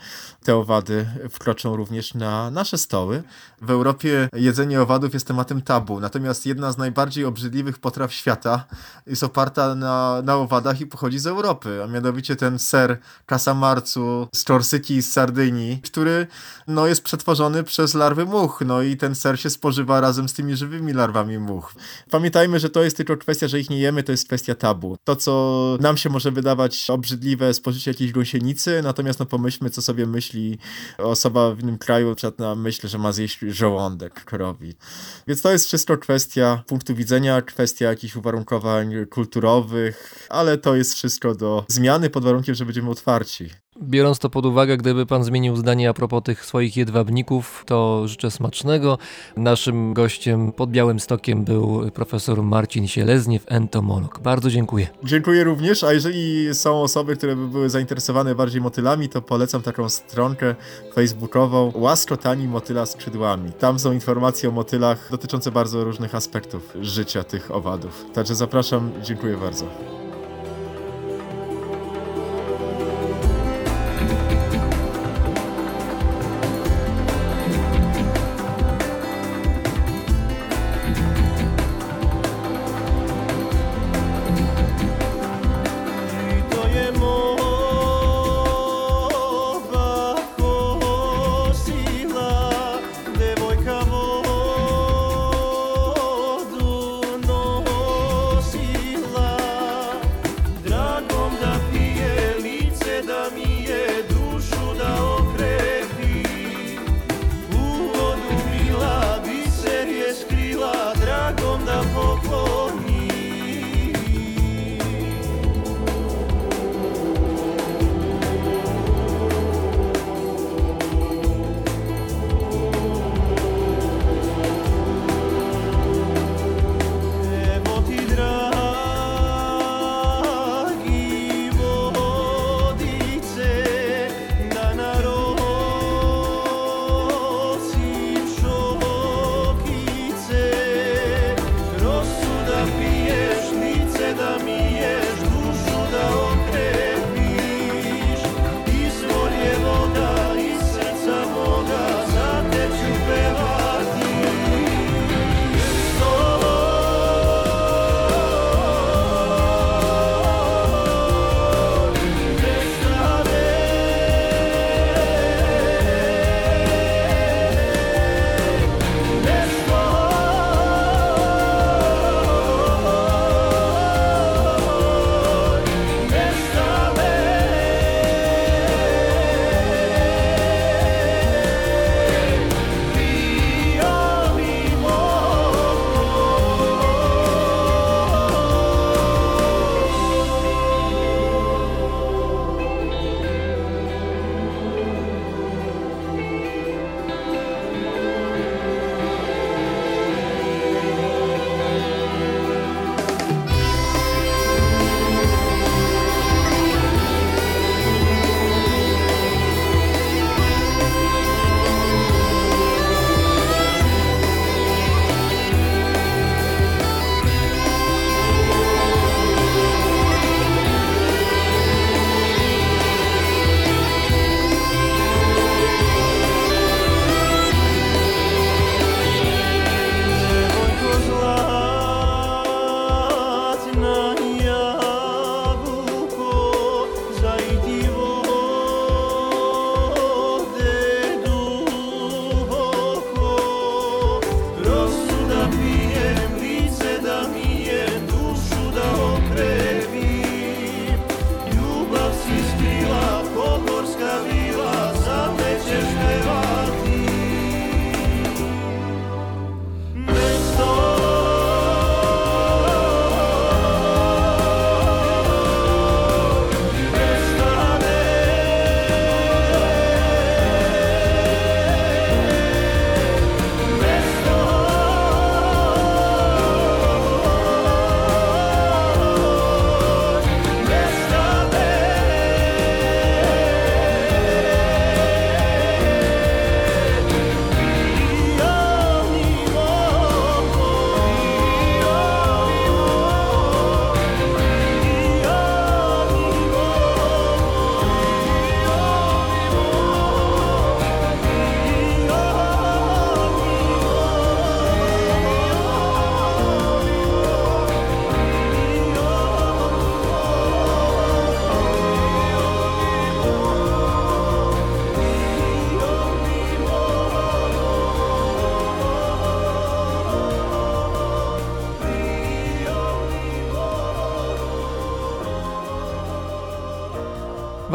te owady wkroczą również na nasze stoły. W Europie jedzenie owadów jest tematem tabu, natomiast jedna z najbardziej obrzydliwych potraw świata jest oparta na, na owadach i pochodzi z Europy, a mianowicie ten ser kasamarcu z Korsyki i z Sardynii, który no, jest przetworzony przez larwy much, no i ten ser się spożywa razem z tymi żywymi larwami much. Pamiętajmy, że to jest tylko kwestia, że ich nie jemy, to jest kwestia tabu. To, co nam się może wydawać obrzydliwe, spożycie jakiejś gąsienicy, natomiast no pomyślmy, co sobie myśli osoba w innym kraju, na myśl, że ma zjeść żołądek krowi. Więc to jest wszystko kwestia punktu widzenia, kwestia jakichś uwarunkowań kulturowych, ale to jest wszystko do zmiany pod warunkiem, że będziemy otwarci. Biorąc to pod uwagę, gdyby pan zmienił zdanie a propos tych swoich jedwabników, to życzę smacznego. Naszym gościem pod Białym Stokiem był profesor Marcin Sielezniew, entomolog. Bardzo dziękuję. Dziękuję również, a jeżeli są osoby, które by były zainteresowane bardziej motylami, to polecam taką stronkę facebookową Łaskotani motyla skrzydłami. Tam są informacje o motylach dotyczące bardzo różnych aspektów życia tych owadów. Także zapraszam, dziękuję bardzo.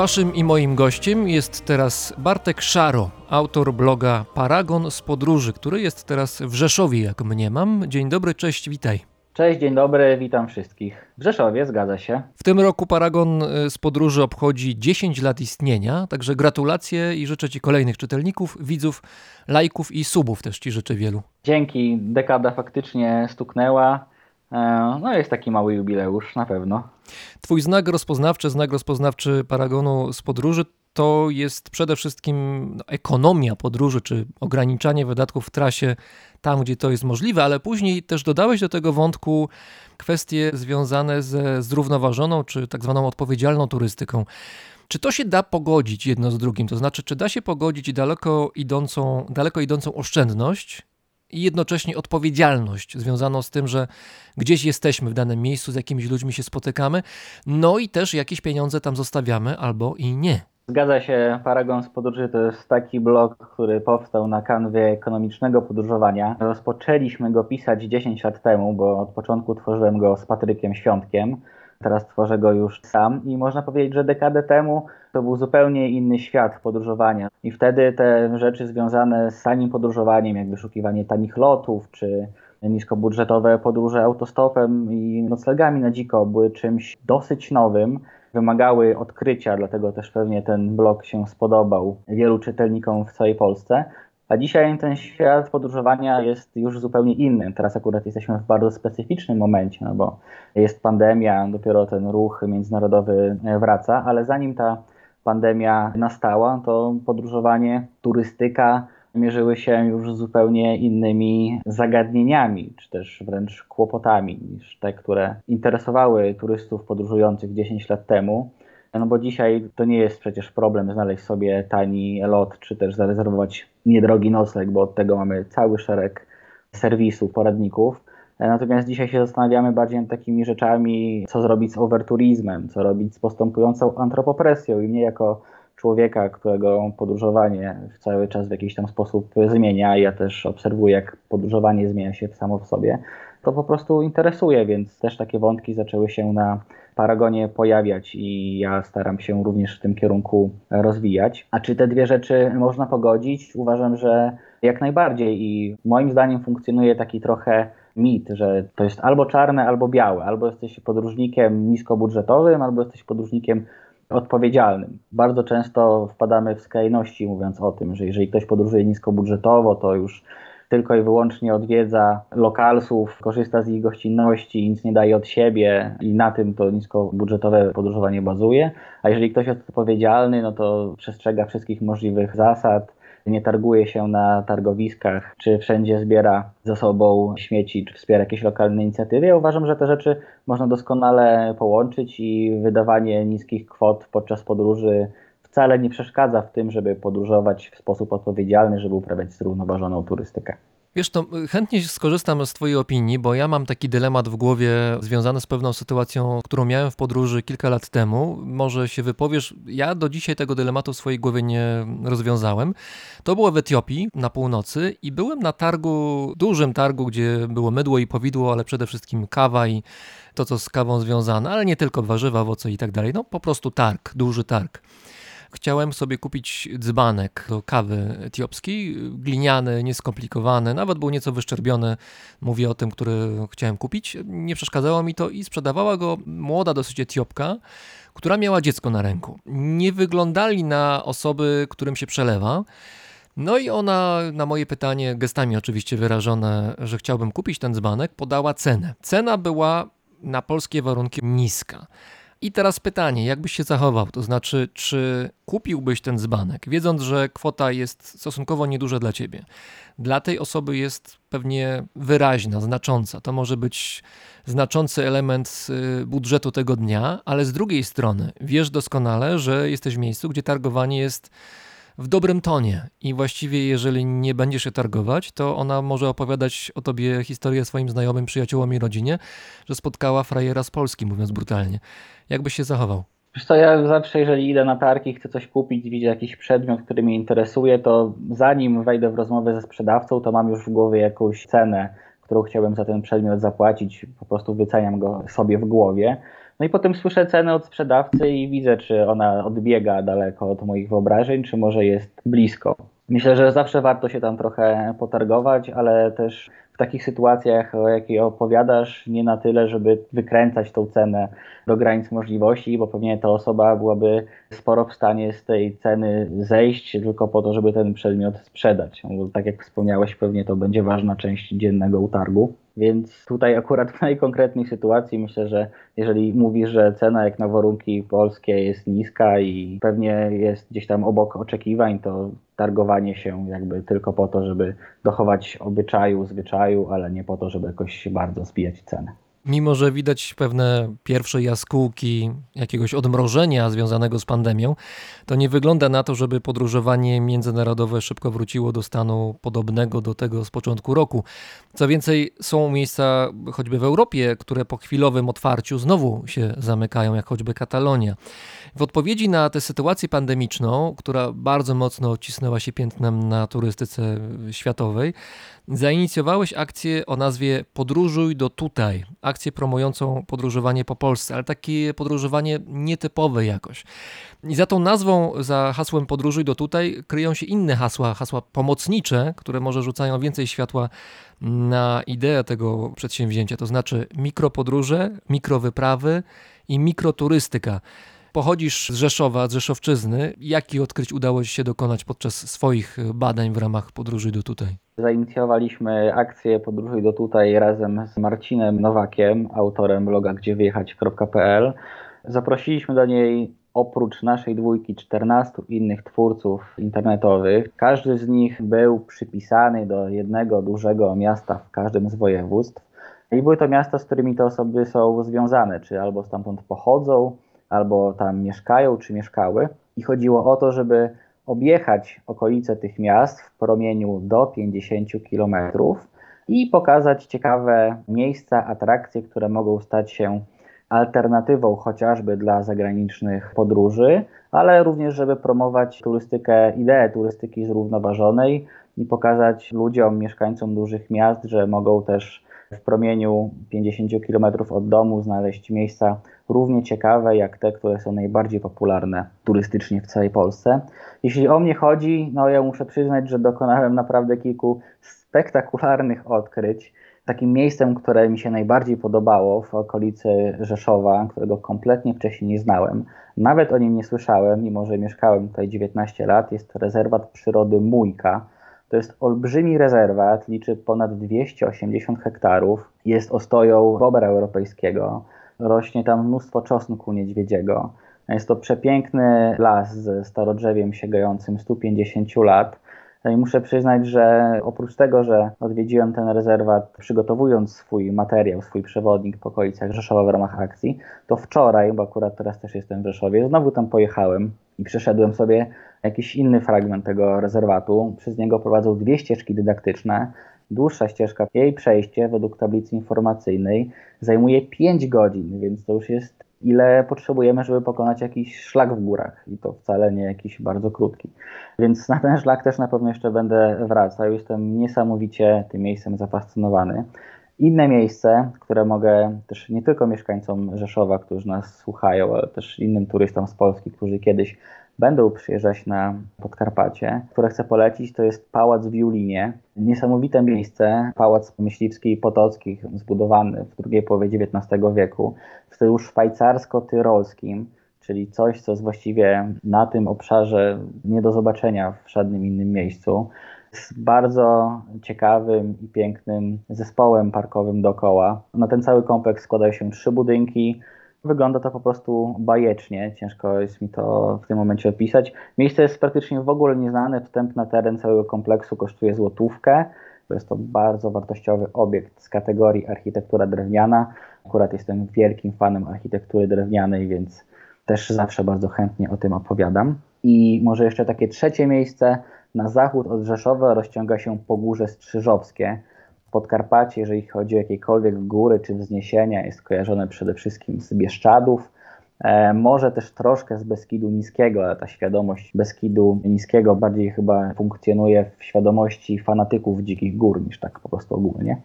Waszym i moim gościem jest teraz Bartek Szaro, autor bloga Paragon z podróży, który jest teraz w Rzeszowie, jak mniemam. Dzień dobry, cześć, witaj. Cześć, dzień dobry, witam wszystkich. W Rzeszowie, zgadza się. W tym roku Paragon y, z podróży obchodzi 10 lat istnienia, także gratulacje i życzę Ci kolejnych czytelników, widzów, lajków i subów też Ci życzę wielu. Dzięki, dekada faktycznie stuknęła. E, No jest taki mały jubileusz, na pewno. Twój znak rozpoznawczy, znak rozpoznawczy Paragonu z podróży to jest przede wszystkim no, ekonomia podróży, czy ograniczanie wydatków w trasie tam, gdzie to jest możliwe, ale później też dodałeś do tego wątku kwestie związane ze zrównoważoną, czy tak zwaną odpowiedzialną turystyką. Czy to się da pogodzić jedno z drugim? To znaczy, czy da się pogodzić daleko idącą, daleko idącą oszczędność i jednocześnie odpowiedzialność związaną z tym, że gdzieś jesteśmy w danym miejscu, z jakimiś ludźmi się spotykamy, no i też jakieś pieniądze tam zostawiamy albo i nie. Zgadza się, Paragon z podróży to jest taki blog, który powstał na kanwie ekonomicznego podróżowania. Rozpoczęliśmy go pisać 10 lat temu, bo od początku tworzyłem go z Patrykiem Świątkiem. Teraz tworzę go już sam i można powiedzieć, że dekadę temu to był zupełnie inny świat podróżowania. I wtedy te rzeczy związane z tanim podróżowaniem, jak wyszukiwanie tanich lotów, czy niskobudżetowe podróże autostopem i noclegami na dziko były czymś dosyć nowym, wymagały odkrycia, dlatego też pewnie ten blog się spodobał wielu czytelnikom w całej Polsce. A dzisiaj ten świat podróżowania jest już zupełnie inny. Teraz akurat jesteśmy w bardzo specyficznym momencie, no bo jest pandemia, dopiero ten ruch międzynarodowy wraca, ale zanim ta pandemia nastała, to podróżowanie, turystyka mierzyły się już zupełnie innymi zagadnieniami, czy też wręcz kłopotami niż te, które interesowały turystów podróżujących 10 lat temu. No bo dzisiaj to nie jest przecież problem znaleźć sobie tani lot, czy też zarezerwować niedrogi nocleg, bo od tego mamy cały szereg serwisów, poradników. Natomiast dzisiaj się zastanawiamy bardziej nad takimi rzeczami, co zrobić z overturizmem, co robić z postępującą antropopresją i mnie jako człowieka, którego podróżowanie cały czas w jakiś tam sposób zmienia, ja też obserwuję, jak podróżowanie zmienia się samo w sobie, to po prostu interesuje, więc też takie wątki zaczęły się na Paragonie pojawiać i ja staram się również w tym kierunku rozwijać. A czy te dwie rzeczy można pogodzić? Uważam, że jak najbardziej i moim zdaniem funkcjonuje taki trochę mit, że to jest albo czarne, albo białe. Albo jesteś podróżnikiem niskobudżetowym, albo jesteś podróżnikiem odpowiedzialnym. Bardzo często wpadamy w skrajności, mówiąc o tym, że jeżeli ktoś podróżuje niskobudżetowo, to już tylko i wyłącznie odwiedza lokalsów, korzysta z ich gościnności, nic nie daje od siebie i na tym to niskobudżetowe podróżowanie bazuje. A jeżeli ktoś jest odpowiedzialny, no to przestrzega wszystkich możliwych zasad, nie targuje się na targowiskach, czy wszędzie zbiera ze sobą śmieci, czy wspiera jakieś lokalne inicjatywy. Ja uważam, że te rzeczy można doskonale połączyć i wydawanie niskich kwot podczas podróży wcale nie przeszkadza w tym, żeby podróżować w sposób odpowiedzialny, żeby uprawiać zrównoważoną turystykę. Wiesz, to chętnie skorzystam z Twojej opinii, bo ja mam taki dylemat w głowie związany z pewną sytuacją, którą miałem w podróży kilka lat temu. Może się wypowiesz, ja do dzisiaj tego dylematu w swojej głowie nie rozwiązałem. To było w Etiopii na północy i byłem na targu, dużym targu, gdzie było mydło i powidło, ale przede wszystkim kawa i to, co z kawą związane, ale nie tylko warzywa, owoce i tak dalej. No po prostu targ, duży targ chciałem sobie kupić dzbanek do kawy etiopskiej, gliniany, nieskomplikowany, nawet był nieco wyszczerbiony, mówię o tym, który chciałem kupić. Nie przeszkadzało mi to i sprzedawała go młoda dosyć Etiopka, która miała dziecko na ręku. Nie wyglądali na osoby, którym się przelewa. No i ona na moje pytanie, gestami oczywiście wyrażone, że chciałbym kupić ten dzbanek, podała cenę. Cena była na polskie warunki niska. I teraz pytanie, jak byś się zachował? To znaczy, czy kupiłbyś ten dzbanek, wiedząc, że kwota jest stosunkowo nieduża dla ciebie? Dla tej osoby jest pewnie wyraźna, znacząca. To może być znaczący element budżetu tego dnia, ale z drugiej strony wiesz doskonale, że jesteś w miejscu, gdzie targowanie jest w dobrym tonie i właściwie jeżeli nie będziesz się targować, to ona może opowiadać o tobie historię swoim znajomym, przyjaciołom i rodzinie, że spotkała frajera z Polski, mówiąc brutalnie. Jak byś się zachował? Wiesz co, ja zawsze jeżeli idę na targi, chcę coś kupić, widzę jakiś przedmiot, który mnie interesuje, to zanim wejdę w rozmowę ze sprzedawcą, to mam już w głowie jakąś cenę, którą chciałbym za ten przedmiot zapłacić, po prostu wyceniam go sobie w głowie. No i potem słyszę cenę od sprzedawcy i widzę, czy ona odbiega daleko od moich wyobrażeń, czy może jest blisko. Myślę, że zawsze warto się tam trochę potargować, ale też w takich sytuacjach, o jakiej opowiadasz, nie na tyle, żeby wykręcać tą cenę do granic możliwości, bo pewnie ta osoba byłaby sporo w stanie z tej ceny zejść tylko po to, żeby ten przedmiot sprzedać. Bo tak jak wspomniałeś, pewnie to będzie ważna część dziennego utargu. Więc tutaj akurat w tej konkretnej sytuacji myślę, że jeżeli mówisz, że cena jak na warunki polskie jest niska i pewnie jest gdzieś tam obok oczekiwań, to targowanie się jakby tylko po to, żeby dochować obyczaju, zwyczaju, ale nie po to, żeby jakoś bardzo zbijać cenę. Mimo, że widać pewne pierwsze jaskółki jakiegoś odmrożenia związanego z pandemią, to nie wygląda na to, żeby podróżowanie międzynarodowe szybko wróciło do stanu podobnego do tego z początku roku. Co więcej, są miejsca choćby w Europie, które po chwilowym otwarciu znowu się zamykają, jak choćby Katalonia. W odpowiedzi na tę sytuację pandemiczną, która bardzo mocno cisnęła się piętnem na turystyce światowej, zainicjowałeś akcję o nazwie Podróżuj do tutaj. Akcję promującą podróżowanie po Polsce, ale takie podróżowanie nietypowe jakoś. I za tą nazwą, za hasłem Podróżuj do tutaj kryją się inne hasła, hasła pomocnicze, które może rzucają więcej światła na ideę tego przedsięwzięcia, to znaczy mikropodróże, mikrowyprawy i mikroturystyka. Pochodzisz z Rzeszowa, z Rzeszowczyzny. Jakich odkryć udało Ci się dokonać podczas swoich badań w ramach podróży do tutaj? Zainicjowaliśmy akcję Podróżuj do tutaj razem z Marcinem Nowakiem, autorem bloga gdziewyjechać.pl. Zaprosiliśmy do niej oprócz naszej dwójki 14 innych twórców internetowych. Każdy z nich był przypisany do jednego dużego miasta w każdym z województw. I były to miasta, z którymi te osoby są związane, czy albo stamtąd pochodzą, albo tam mieszkają, czy mieszkały. I chodziło o to, żeby objechać okolice tych miast w promieniu do 50 km i pokazać ciekawe miejsca, atrakcje, które mogą stać się alternatywą chociażby dla zagranicznych podróży, ale również, żeby promować turystykę, ideę turystyki zrównoważonej i pokazać ludziom, mieszkańcom dużych miast, że mogą też w promieniu 50 km od domu znaleźć miejsca równie ciekawe jak te, które są najbardziej popularne turystycznie w całej Polsce. Jeśli o mnie chodzi, no ja muszę przyznać, że dokonałem naprawdę kilku spektakularnych odkryć. Takim miejscem, które mi się najbardziej podobało w okolicy Rzeszowa, którego kompletnie wcześniej nie znałem, nawet o nim nie słyszałem, mimo że mieszkałem tutaj 19 lat, jest rezerwat przyrody Mójka. To jest olbrzymi rezerwat, liczy ponad 280 hektarów, jest ostoją bobra europejskiego, rośnie tam mnóstwo czosnku niedźwiedziego. Jest to przepiękny las ze starodrzewiem sięgającym 150 lat. No i muszę przyznać, że oprócz tego, że odwiedziłem ten rezerwat przygotowując swój materiał, swój przewodnik po okolicach Rzeszowa w ramach akcji, to wczoraj, bo akurat teraz też jestem w Rzeszowie, znowu tam pojechałem i przeszedłem sobie jakiś inny fragment tego rezerwatu. Przez niego prowadzą dwie ścieżki dydaktyczne. Dłuższa ścieżka, jej przejście według tablicy informacyjnej zajmuje 5 godzin, więc to już jest ile potrzebujemy, żeby pokonać jakiś szlak w górach i to wcale nie jakiś bardzo krótki. Więc na ten szlak też na pewno jeszcze będę wracał. Jestem niesamowicie tym miejscem zafascynowany. Inne miejsce, które mogę też nie tylko mieszkańcom Rzeszowa, którzy nas słuchają, ale też innym turystom z Polski, którzy kiedyś będą przyjeżdżać na Podkarpacie, które chcę polecić, to jest Pałac w Julinie. Niesamowite miejsce, pałac myśliwski i potockich, zbudowany w drugiej połowie XIX wieku w stylu szwajcarsko-tyrolskim, czyli coś, co jest właściwie na tym obszarze nie do zobaczenia w żadnym innym miejscu. Z bardzo ciekawym i pięknym zespołem parkowym dookoła. Na ten cały kompleks składają się trzy budynki, Wygląda to po prostu bajecznie, ciężko jest mi to w tym momencie opisać. Miejsce jest praktycznie w ogóle nieznane, wstęp na teren całego kompleksu kosztuje złotówkę. Jest to bardzo wartościowy obiekt z kategorii architektura drewniana. Akurat jestem wielkim fanem architektury drewnianej, więc też zawsze bardzo chętnie o tym opowiadam. I może jeszcze takie trzecie miejsce, na zachód od Rzeszowa rozciąga się Pogórze Strzyżowskie, Podkarpacie, jeżeli chodzi o jakiekolwiek góry czy wzniesienia, jest kojarzone przede wszystkim z Bieszczadów, E, może też troszkę z Beskidu Niskiego, ale ta świadomość Beskidu Niskiego bardziej chyba funkcjonuje w świadomości fanatyków dzikich gór niż tak po prostu ogólnie.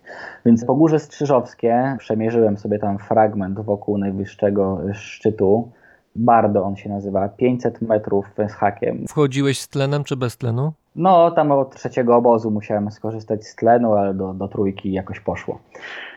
Więc Pogórze Strzyżowskie, przemierzyłem sobie tam fragment wokół najwyższego szczytu. Bardo on się nazywa, 500 metrów z hakiem. Wchodziłeś z tlenem czy bez tlenu? No, tam od trzeciego obozu musiałem skorzystać z tlenu, ale do, do trójki jakoś poszło.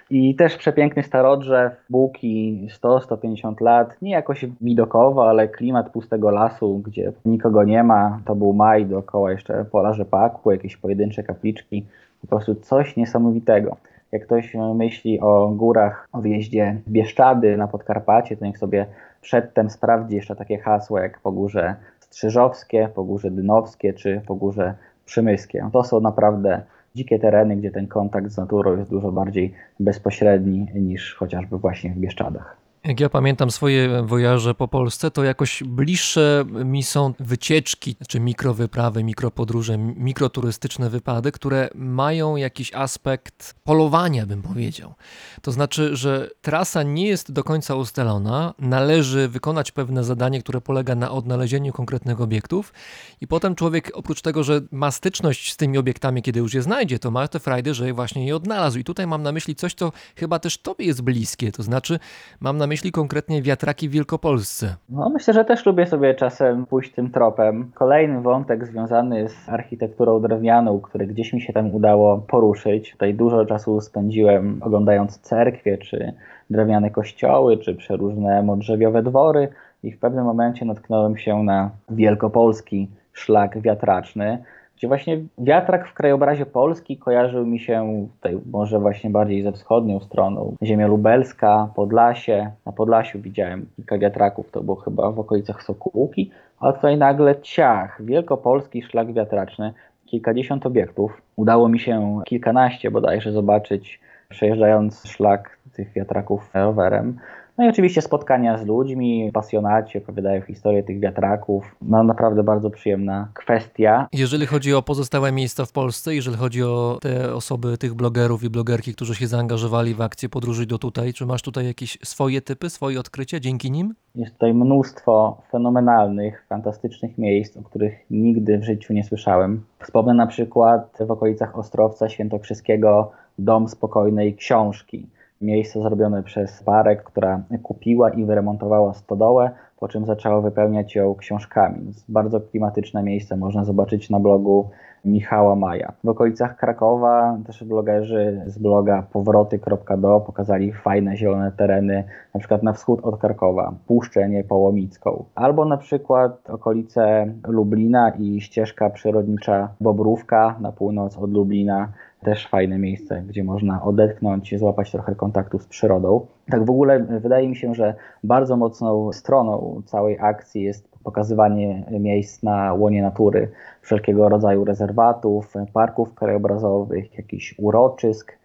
I też przepiękny starodrzew, buki 100-150 lat, nie jakoś widokowo, ale klimat pustego lasu, gdzie nikogo nie ma. To był maj, dookoła jeszcze pola rzepaku, jakieś pojedyncze kapliczki. Po prostu coś niesamowitego. Jak ktoś myśli o górach, o wjeździe Bieszczady na Podkarpacie, to niech sobie przedtem sprawdzi jeszcze takie hasła jak Pogórze Strzyżowskie, Pogórze Dynowskie czy Pogórze Przymyskie. To są naprawdę dzikie tereny, gdzie ten kontakt z naturą jest dużo bardziej bezpośredni niż chociażby właśnie w Bieszczadach. Jak ja pamiętam swoje wojaże po Polsce, to jakoś bliższe mi są wycieczki, czy mikrowyprawy, mikropodróże, mikroturystyczne wypady, które mają jakiś aspekt polowania, bym powiedział. To znaczy, że trasa nie jest do końca ustalona, należy wykonać pewne zadanie, które polega na odnalezieniu konkretnych obiektów i potem człowiek oprócz tego, że ma styczność z tymi obiektami, kiedy już je znajdzie, to ma te frajdy, że właśnie je odnalazł. I tutaj mam na myśli coś, co chyba też tobie jest bliskie, to znaczy mam na myśli konkretnie wiatraki w Wielkopolsce. No, myślę, że też lubię sobie czasem pójść tym tropem. Kolejny wątek związany z architekturą drewnianą, który gdzieś mi się tam udało poruszyć. Tutaj dużo czasu spędziłem oglądając cerkwie, czy drewniane kościoły, czy przeróżne modrzewiowe dwory i w pewnym momencie natknąłem się na wielkopolski szlak wiatraczny gdzie właśnie wiatrak w krajobrazie Polski kojarzył mi się tutaj może właśnie bardziej ze wschodnią stroną. Ziemia lubelska, Podlasie. Na Podlasiu widziałem kilka wiatraków, to było chyba w okolicach Sokółki, a tutaj nagle ciach, wielkopolski szlak wiatraczny, kilkadziesiąt obiektów. Udało mi się kilkanaście bodajże zobaczyć, przejeżdżając szlak tych wiatraków rowerem. No i oczywiście spotkania z ludźmi, pasjonaci opowiadają historię tych wiatraków. No naprawdę bardzo przyjemna kwestia. Jeżeli chodzi o pozostałe miejsca w Polsce, jeżeli chodzi o te osoby, tych blogerów i blogerki, którzy się zaangażowali w akcję podróży do tutaj, czy masz tutaj jakieś swoje typy, swoje odkrycia dzięki nim? Jest tutaj mnóstwo fenomenalnych, fantastycznych miejsc, o których nigdy w życiu nie słyszałem. Wspomnę na przykład w okolicach Ostrowca Świętokrzyskiego Dom Spokojnej Książki miejsce zrobione przez parę, która kupiła i wyremontowała stodołę, po czym zaczęła wypełniać ją książkami. Bardzo klimatyczne miejsce, można zobaczyć na blogu Michała Maja. W okolicach Krakowa też blogerzy z bloga powroty.do pokazali fajne zielone tereny, na przykład na wschód od Krakowa, Puszczę Niepołomicką, albo na przykład okolice Lublina i ścieżka przyrodnicza Bobrówka na północ od Lublina, też fajne miejsce, gdzie można odetchnąć, złapać trochę kontaktu z przyrodą. Tak w ogóle wydaje mi się, że bardzo mocną stroną całej akcji jest pokazywanie miejsc na łonie natury, wszelkiego rodzaju rezerwatów, parków krajobrazowych, jakichś uroczysk,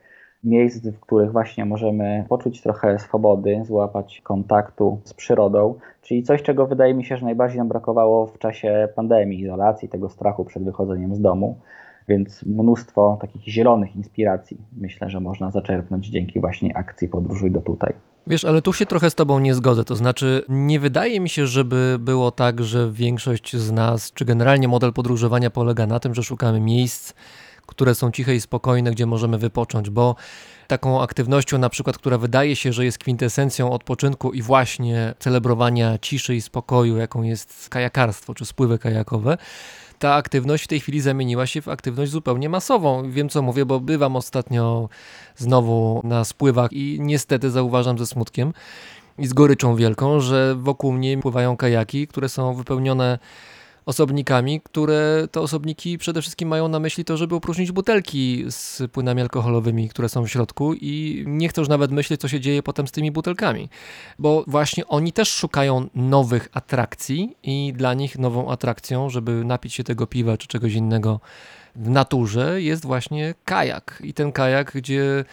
miejsc, w których właśnie możemy poczuć trochę swobody, złapać kontaktu z przyrodą, czyli coś, czego wydaje mi się, że najbardziej nam brakowało w czasie pandemii, izolacji, tego strachu przed wychodzeniem z domu. Więc mnóstwo takich zielonych inspiracji myślę, że można zaczerpnąć dzięki właśnie akcji Podróżuj do tutaj. Wiesz, ale tu się trochę z Tobą nie zgodzę. To znaczy, nie wydaje mi się, żeby było tak, że większość z nas, czy generalnie model podróżowania polega na tym, że szukamy miejsc, które są ciche i spokojne, gdzie możemy wypocząć, bo taką aktywnością, na przykład, która wydaje się, że jest kwintesencją odpoczynku i właśnie celebrowania ciszy i spokoju, jaką jest kajakarstwo czy spływy kajakowe, ta aktywność w tej chwili zamieniła się w aktywność zupełnie masową. Wiem co mówię, bo bywam ostatnio znowu na spływach i niestety zauważam ze smutkiem i z goryczą wielką, że wokół mnie pływają kajaki, które są wypełnione osobnikami, które te osobniki przede wszystkim mają na myśli to, żeby opróżnić butelki z płynami alkoholowymi, które są w środku i nie chcę już nawet myśleć, co się dzieje potem z tymi butelkami, bo właśnie oni też szukają nowych atrakcji i dla nich nową atrakcją, żeby napić się tego piwa czy czegoś innego w naturze jest właśnie kajak. I ten kajak, gdzie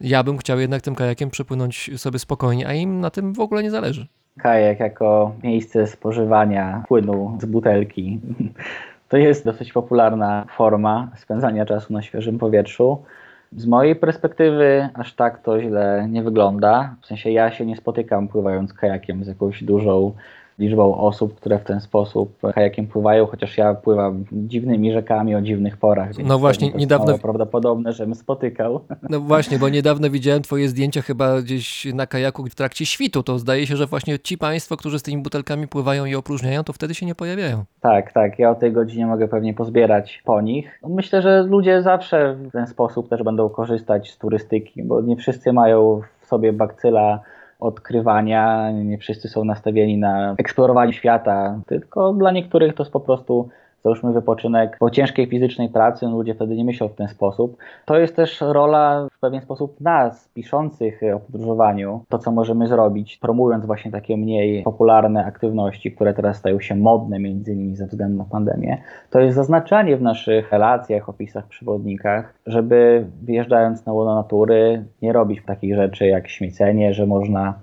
ja bym chciał jednak tym kajakiem przepłynąć sobie spokojnie, a im na tym w ogóle nie zależy kajak jako miejsce spożywania płynu z butelki. To jest dosyć popularna forma spędzania czasu na świeżym powietrzu. Z mojej perspektywy aż tak to źle nie wygląda. W sensie ja się nie spotykam pływając kajakiem z jakąś dużą liczbą osób, które w ten sposób kajakiem pływają, chociaż ja pływam dziwnymi rzekami o dziwnych porach. Więc No właśnie, niedawno- prawdopodobne, żebym spotykał. No właśnie, bo niedawno widziałem twoje zdjęcia chyba gdzieś na kajaku w trakcie świtu. To zdaje się, że właśnie ci państwo, którzy z tymi butelkami pływają i opróżniają, to wtedy się nie pojawiają. Tak, tak. Ja o tej godzinie mogę pewnie pozbierać po nich. Myślę, że ludzie zawsze w ten sposób też będą korzystać z turystyki, bo nie wszyscy mają w sobie bakcyla odkrywania, nie wszyscy są nastawieni na eksplorowanie świata, tylko dla niektórych to jest po prostu załóżmy wypoczynek po ciężkiej fizycznej pracy, no ludzie wtedy nie myślą w ten sposób. To jest też rola w pewien sposób nas, piszących o podróżowaniu, to co możemy zrobić, promując właśnie takie mniej popularne aktywności, które teraz stają się modne między innymi ze względu na pandemię, to jest zaznaczanie w naszych relacjach, opisach, przewodnikach, żeby wyjeżdżając na łono natury nie robić takich rzeczy jak śmiecenie, że można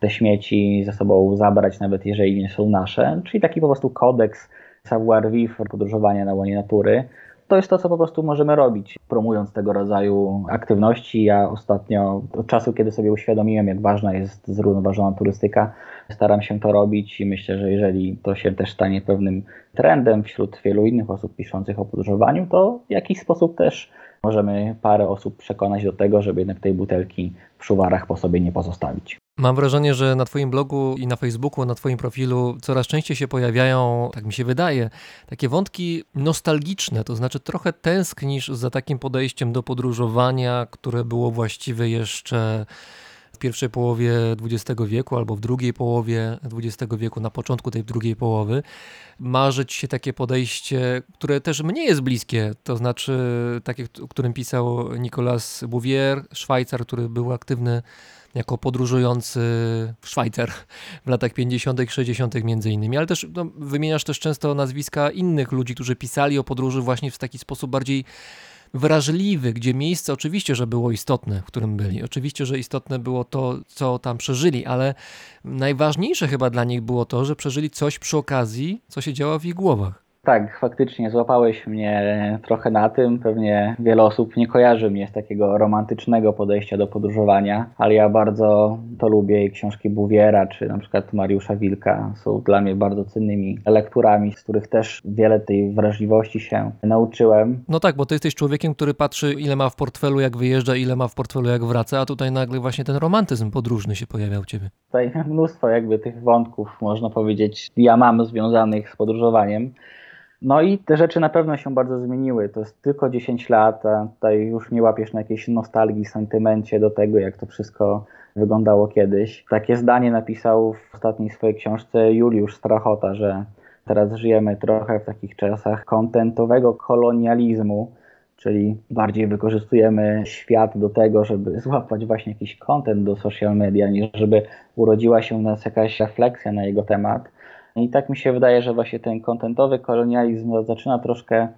te śmieci ze sobą zabrać, nawet jeżeli nie są nasze, czyli taki po prostu kodeks savoir-vivre, podróżowania na łonie natury. To jest to, co po prostu możemy robić, promując tego rodzaju aktywności. Ja ostatnio, od czasu, kiedy sobie uświadomiłem, jak ważna jest zrównoważona turystyka, staram się to robić i myślę, że jeżeli to się też stanie pewnym trendem wśród wielu innych osób piszących o podróżowaniu, to w jakiś sposób też możemy parę osób przekonać do tego, żeby jednak tej butelki w szuwarach po sobie nie pozostawić. Mam wrażenie, że na Twoim blogu i na Facebooku, na Twoim profilu coraz częściej się pojawiają, tak mi się wydaje, takie wątki nostalgiczne, to znaczy trochę tęsknisz za takim podejściem do podróżowania, które było właściwe jeszcze w pierwszej połowie XX wieku albo w drugiej połowie XX wieku, na początku tej drugiej połowy. Marzy ci się takie podejście, które też mnie jest bliskie, to znaczy takie, o którym pisał Nicolas Bouvier, Szwajcar, który był aktywny jako podróżujący Szwajcar w latach 50., 60. między innymi, ale też no, wymieniasz też często nazwiska innych ludzi, którzy pisali o podróży właśnie w taki sposób bardziej wrażliwy, gdzie miejsce oczywiście, że było istotne, w którym byli. Oczywiście, że istotne było to, co tam przeżyli, ale najważniejsze chyba dla nich było to, że przeżyli coś przy okazji, co się działo w ich głowach. Tak, faktycznie złapałeś mnie trochę na tym. Pewnie wiele osób nie kojarzy mnie z takiego romantycznego podejścia do podróżowania, ale ja bardzo to lubię i książki Bouviera czy na przykład Mariusza Wilka są dla mnie bardzo cennymi lekturami, z których też wiele tej wrażliwości się nauczyłem. No tak, bo ty jesteś człowiekiem, który patrzy, ile ma w portfelu, jak wyjeżdża, ile ma w portfelu, jak wraca, a tutaj nagle właśnie ten romantyzm podróżny się pojawiał u ciebie. Tutaj mnóstwo jakby tych wątków, można powiedzieć, ja mam związanych z podróżowaniem. No i te rzeczy na pewno się bardzo zmieniły. To jest tylko 10 lat, a tutaj już nie łapiesz na jakiejś nostalgii, sentymencie do tego, jak to wszystko wyglądało kiedyś. Takie zdanie napisał w ostatniej swojej książce Juliusz Strachota, że teraz żyjemy trochę w takich czasach kontentowego kolonializmu, czyli bardziej wykorzystujemy świat do tego, żeby złapać właśnie jakiś content do social media, niż żeby urodziła się w nas jakaś refleksja na jego temat. I tak mi się wydaje, że właśnie ten kontentowy kolonializm zaczyna troszkę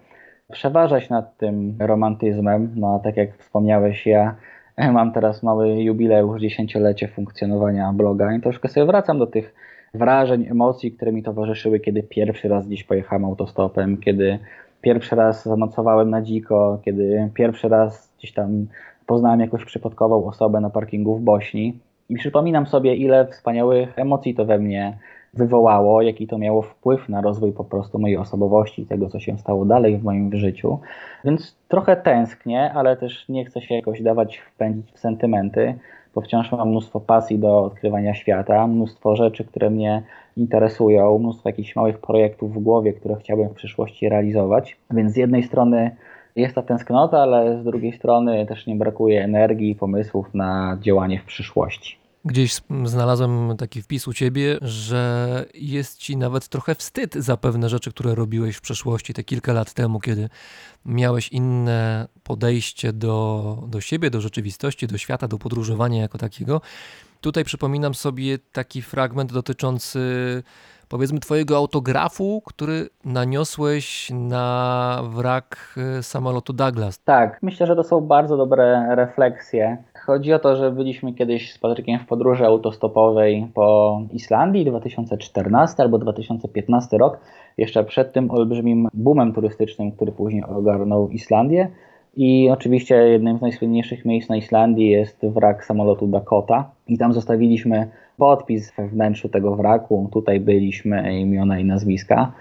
przeważać nad tym romantyzmem. No a tak jak wspomniałeś, ja mam teraz mały jubileusz, dziesięciolecie funkcjonowania bloga i troszkę sobie wracam do tych wrażeń, emocji, które mi towarzyszyły, kiedy pierwszy raz gdzieś pojechałem autostopem, kiedy pierwszy raz zanocowałem na dziko, kiedy pierwszy raz gdzieś tam poznałem jakąś przypadkową osobę na parkingu w Bośni. I przypominam sobie, ile wspaniałych emocji to we mnie wywołało, jaki to miało wpływ na rozwój po prostu mojej osobowości, tego co się stało dalej w moim życiu. Więc trochę tęsknię, ale też nie chcę się jakoś dawać wpędzić w sentymenty, bo wciąż mam mnóstwo pasji do odkrywania świata, mnóstwo rzeczy, które mnie interesują, mnóstwo jakichś małych projektów w głowie, które chciałbym w przyszłości realizować. Więc z jednej strony jest ta tęsknota, ale z drugiej strony też nie brakuje energii i pomysłów na działanie w przyszłości. Gdzieś znalazłem taki wpis u ciebie, że jest ci nawet trochę wstyd za pewne rzeczy, które robiłeś w przeszłości, te kilka lat temu, kiedy miałeś inne podejście do, do siebie, do rzeczywistości, do świata, do podróżowania jako takiego. Tutaj przypominam sobie taki fragment dotyczący powiedzmy twojego autografu, który naniosłeś na wrak samolotu Douglas. Tak, myślę, że to są bardzo dobre refleksje. Chodzi o to, że byliśmy kiedyś z Patrykiem w podróży autostopowej po Islandii 2014 albo 2015 rok, jeszcze przed tym olbrzymim boomem turystycznym, który później ogarnął Islandię. I oczywiście jednym z najsłynniejszych miejsc na Islandii jest wrak samolotu Dakota. I tam zostawiliśmy podpis we wnętrzu tego wraku. Tutaj byliśmy, imiona i nazwiska.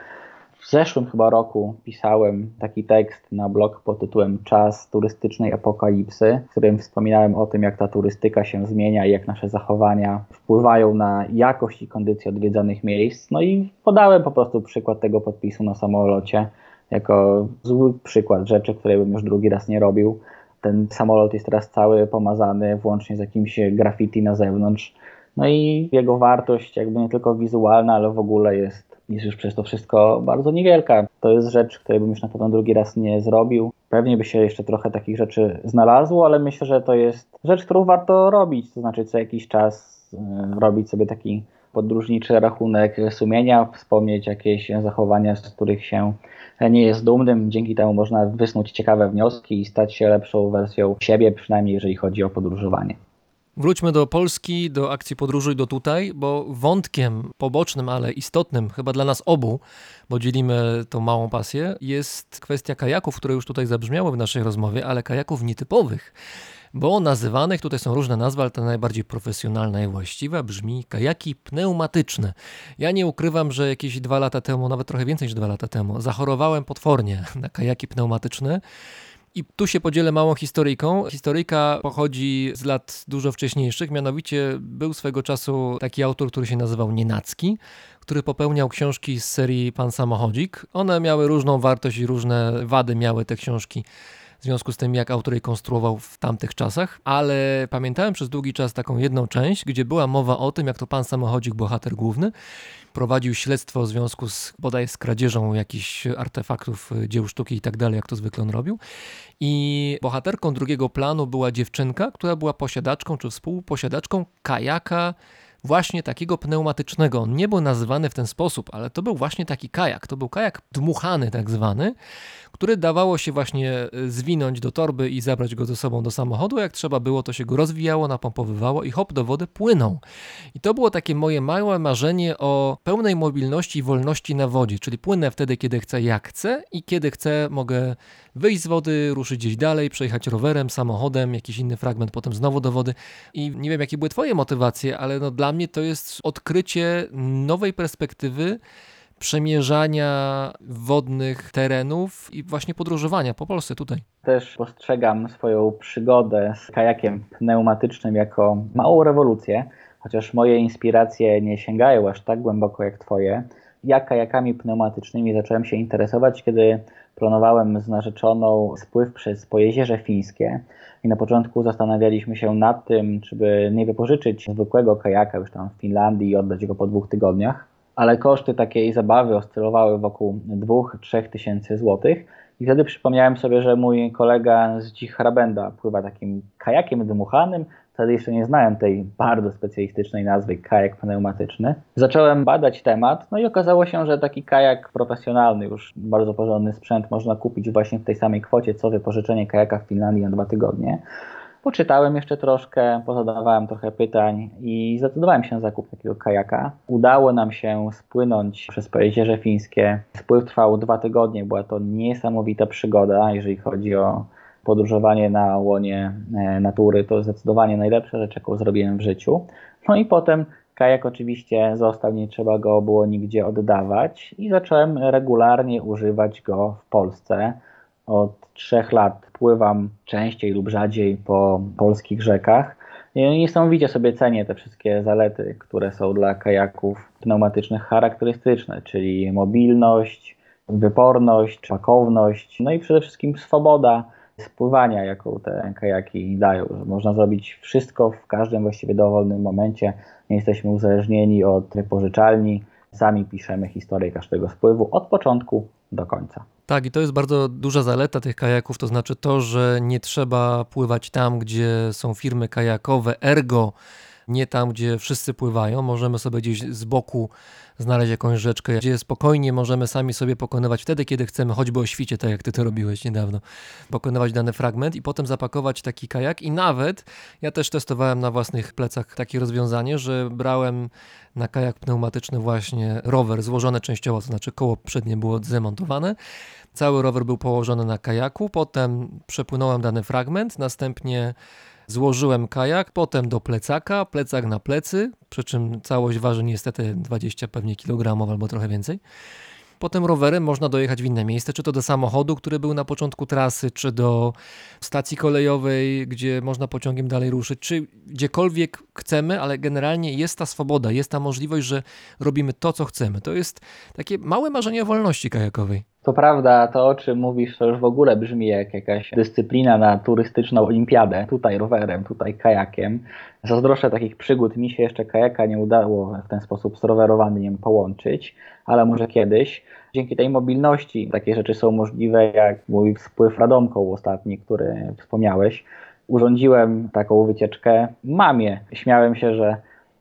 W zeszłym chyba roku pisałem taki tekst na blog pod tytułem Czas turystycznej apokalipsy, w którym wspominałem o tym, jak ta turystyka się zmienia i jak nasze zachowania wpływają na jakość i kondycję odwiedzanych miejsc. No i podałem po prostu przykład tego podpisu na samolocie jako zły przykład rzeczy, której bym już drugi raz nie robił. Ten samolot jest teraz cały pomazany, włącznie z jakimś graffiti na zewnątrz. No i jego wartość, jakby nie tylko wizualna, ale w ogóle jest, jest już przez to wszystko bardzo niewielka. To jest rzecz, której bym już na pewno drugi raz nie zrobił. Pewnie by się jeszcze trochę takich rzeczy znalazło, ale myślę, że to jest rzecz, którą warto robić. To znaczy, co jakiś czas y, robić sobie taki podróżniczy rachunek sumienia, wspomnieć jakieś zachowania, z których się nie jest dumnym. Dzięki temu można wysnuć ciekawe wnioski i stać się lepszą wersją siebie, przynajmniej jeżeli chodzi o podróżowanie. Wróćmy do Polski, do akcji Podróżuj do tutaj, bo wątkiem pobocznym, ale istotnym chyba dla nas obu, bo dzielimy tą małą pasję, jest kwestia kajaków, które już tutaj zabrzmiały w naszej rozmowie, ale kajaków nietypowych. Bo nazywanych, tutaj są różne nazwy, ale ta najbardziej profesjonalna i właściwa brzmi kajaki pneumatyczne. Ja nie ukrywam, że jakieś dwa lata temu, nawet trochę więcej niż dwa lata temu, zachorowałem potwornie na kajaki pneumatyczne. I tu się podzielę małą historyjką. Historyjka pochodzi z lat dużo wcześniejszych, mianowicie był swego czasu taki autor, który się nazywał Nienacki, który popełniał książki z serii Pan Samochodzik. One miały różną wartość i różne wady miały te książki w związku z tym, jak autor je konstruował w tamtych czasach, ale pamiętałem przez długi czas taką jedną część, gdzie była mowa o tym, jak to pan samochodzik, bohater główny, prowadził śledztwo w związku z bodaj z kradzieżą jakichś artefaktów, dzieł sztuki i tak dalej, jak to zwykle on robił. I bohaterką drugiego planu była dziewczynka, która była posiadaczką czy współposiadaczką kajaka właśnie takiego pneumatycznego. On nie był nazywany w ten sposób, ale to był właśnie taki kajak. To był kajak dmuchany tak zwany, który dawało się właśnie e, zwinąć do torby i zabrać go ze sobą do samochodu. Jak trzeba było, to się go rozwijało, napompowywało i hop do wody płynął. I to było takie moje małe marzenie o pełnej mobilności i wolności na wodzie, czyli płynę wtedy, kiedy chcę, jak chcę i kiedy chcę, mogę wyjść z wody, ruszyć gdzieś dalej, przejechać rowerem, samochodem, jakiś inny fragment, potem znowu do wody. I nie wiem, jakie były Twoje motywacje, ale no dla mnie to jest odkrycie nowej perspektywy przemierzania wodnych terenów i właśnie podróżowania po Polsce tutaj. Też postrzegam swoją przygodę z kajakiem pneumatycznym jako małą rewolucję, chociaż moje inspiracje nie sięgają aż tak głęboko jak Twoje. Ja kajakami pneumatycznymi zacząłem się interesować, kiedy planowałem z narzeczoną spływ przez Pojezierze Fińskie i na początku zastanawialiśmy się nad tym, czy by nie wypożyczyć zwykłego kajaka już tam w Finlandii i oddać go po dwóch tygodniach, ale koszty takiej zabawy oscylowały wokół 2-3 tysięcy złotych i wtedy przypomniałem sobie, że mój kolega z Dzichrabenda pływa takim kajakiem dmuchanym, Wtedy jeszcze nie znałem tej bardzo specjalistycznej nazwy kajak pneumatyczny. Zacząłem badać temat, no i okazało się, że taki kajak profesjonalny, już bardzo porządny sprzęt można kupić właśnie w tej samej kwocie, co wypożyczenie kajaka w Finlandii na dwa tygodnie. Poczytałem jeszcze troszkę, pozadawałem trochę pytań i zdecydowałem się na zakup takiego kajaka. Udało nam się spłynąć przez Pojezierze Fińskie. Spływ trwał dwa tygodnie, była to niesamowita przygoda, jeżeli chodzi o podróżowanie na łonie e, natury to zdecydowanie najlepsza rzecz, jaką zrobiłem w życiu. No i potem kajak oczywiście został, nie trzeba go było nigdzie oddawać i zacząłem regularnie używać go w Polsce. Od trzech lat pływam częściej lub rzadziej po polskich rzekach. I niesamowicie sobie cenię te wszystkie zalety, które są dla kajaków pneumatycznych charakterystyczne, czyli mobilność, wyporność, pakowność, no i przede wszystkim swoboda spływania, jaką te kajaki dają. Można zrobić wszystko w każdym właściwie dowolnym momencie. Nie jesteśmy uzależnieni od wypożyczalni. Sami piszemy historię każdego spływu od początku do końca. Tak, i to jest bardzo duża zaleta tych kajaków, to znaczy to, że nie trzeba pływać tam, gdzie są firmy kajakowe, ergo nie tam, gdzie wszyscy pływają. Możemy sobie gdzieś z boku znaleźć jakąś rzeczkę, gdzie spokojnie możemy sami sobie pokonywać wtedy, kiedy chcemy, choćby o świcie, tak jak ty to robiłeś niedawno, pokonywać dany fragment i potem zapakować taki kajak i nawet ja też testowałem na własnych plecach takie rozwiązanie, że brałem na kajak pneumatyczny właśnie rower złożony częściowo, to znaczy koło przednie było zdemontowane. Cały rower był położony na kajaku, potem przepłynąłem dany fragment, następnie złożyłem kajak, potem do plecaka, plecak na plecy, przy czym całość waży niestety 20 pewnie kilogramów albo trochę więcej. Potem rowerem można dojechać w inne miejsce, czy to do samochodu, który był na początku trasy, czy do stacji kolejowej, gdzie można pociągiem dalej ruszyć, czy gdziekolwiek chcemy, ale generalnie jest ta swoboda, jest ta możliwość, że robimy to, co chcemy. To jest takie małe marzenie o wolności kajakowej. To prawda, to o czym mówisz, to już w ogóle brzmi jak jakaś dyscyplina na turystyczną olimpiadę. Tutaj rowerem, tutaj kajakiem. Zazdroszczę takich przygód. Mi się jeszcze kajaka nie udało w ten sposób z rowerowaniem połączyć, ale może kiedyś. Dzięki tej mobilności takie rzeczy są możliwe, jak mój spływ radomką ostatni, który wspomniałeś. Urządziłem taką wycieczkę mamie. Śmiałem się, że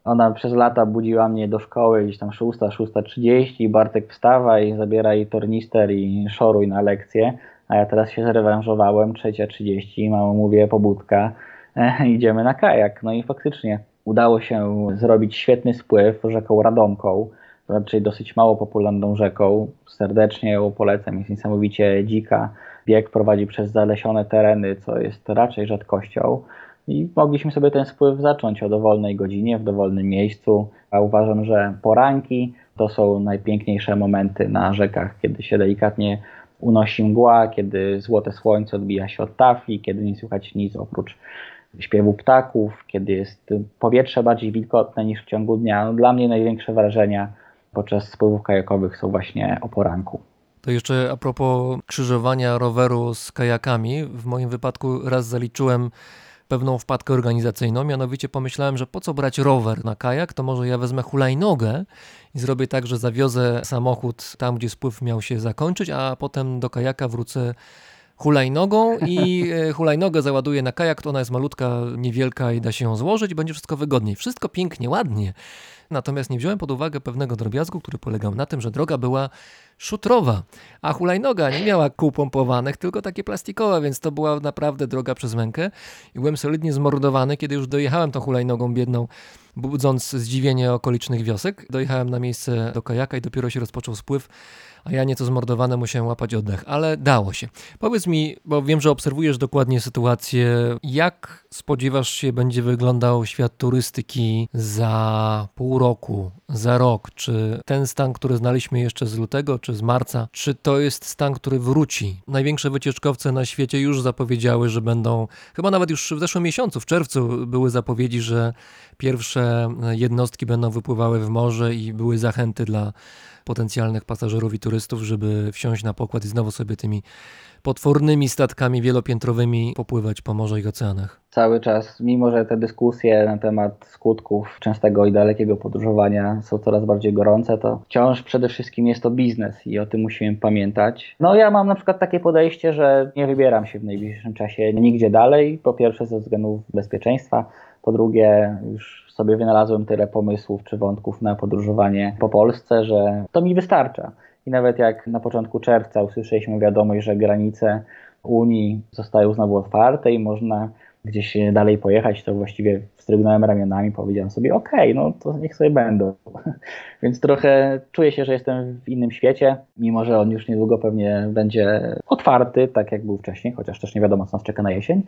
ona przez lata budziła mnie do szkoły gdzieś tam 6, 6.30 Bartek wstawaj, zabieraj tornister i szoruj na lekcję. A ja teraz się zrewanżowałem, 3.30, mamo mówię, pobudka, e, idziemy na kajak. No i faktycznie udało się zrobić świetny spływ rzeką Radomką, raczej dosyć mało popularną rzeką. Serdecznie ją polecam, jest niesamowicie dzika. Bieg prowadzi przez zalesione tereny, co jest raczej rzadkością. I mogliśmy sobie ten spływ zacząć o dowolnej godzinie, w dowolnym miejscu. A uważam, że poranki to są najpiękniejsze momenty na rzekach, kiedy się delikatnie unosi mgła, kiedy złote słońce odbija się od tafli, kiedy nie słychać nic oprócz śpiewu ptaków, kiedy jest powietrze bardziej wilgotne niż w ciągu dnia. No, dla mnie największe wrażenia podczas spływów kajakowych są właśnie o poranku. To jeszcze a propos krzyżowania roweru z kajakami. W moim wypadku raz zaliczyłem pewną wpadkę organizacyjną, mianowicie pomyślałem, że po co brać rower na kajak, to może ja wezmę hulajnogę i zrobię tak, że zawiozę samochód tam, gdzie spływ miał się zakończyć, a potem do kajaka wrócę hulajnogą i e, hulajnogę załaduję na kajak, to ona jest malutka, niewielka i da się ją złożyć, będzie wszystko wygodniej. Wszystko pięknie, ładnie. Natomiast nie wziąłem pod uwagę pewnego drobiazgu, który polegał na tym, że droga była szutrowa, a hulajnoga nie miała kół pompowanych, tylko takie plastikowe, więc to była naprawdę droga przez mękę i byłem solidnie zmordowany, kiedy już dojechałem tą hulajnogą biedną, budząc zdziwienie okolicznych wiosek. Dojechałem na miejsce do kajaka i dopiero się rozpoczął spływ, a ja nieco zmordowany musiałem łapać oddech, ale dało się. Powiedz mi, bo wiem, że obserwujesz dokładnie sytuację, jak spodziewasz się będzie wyglądał świat turystyki za pół roku, za rok? Czy ten stan, który znaliśmy jeszcze z lutego, czy z marca, czy to jest stan, który wróci? Największe wycieczkowce na świecie już zapowiedziały, że będą, chyba nawet już w zeszłym miesiącu, w czerwcu były zapowiedzi, że pierwsze jednostki będą wypływały w morze i były zachęty dla potencjalnych pasażerów i turystów, żeby wsiąść na pokład i znowu sobie tymi potwornymi statkami wielopiętrowymi popływać po morzu i oceanach. Cały czas, mimo że te dyskusje na temat skutków częstego i dalekiego podróżowania są coraz bardziej gorące, to wciąż przede wszystkim jest to biznes i o tym musimy pamiętać. No ja mam na przykład takie podejście, że nie wybieram się w najbliższym czasie nigdzie dalej. Po pierwsze ze względów bezpieczeństwa, po drugie już sobie wynalazłem tyle pomysłów czy wątków na podróżowanie po Polsce, że to mi wystarcza. I nawet jak na początku czerwca usłyszeliśmy wiadomość, że granice Unii zostają znowu otwarte i można gdzieś dalej pojechać, to właściwie wstrygnąłem ramionami, powiedziałem sobie, okej, okay, no to niech sobie będą. Więc trochę czuję się, że jestem w innym świecie, mimo że on już niedługo pewnie będzie otwarty, tak jak był wcześniej, chociaż też nie wiadomo, co nas czeka na jesień,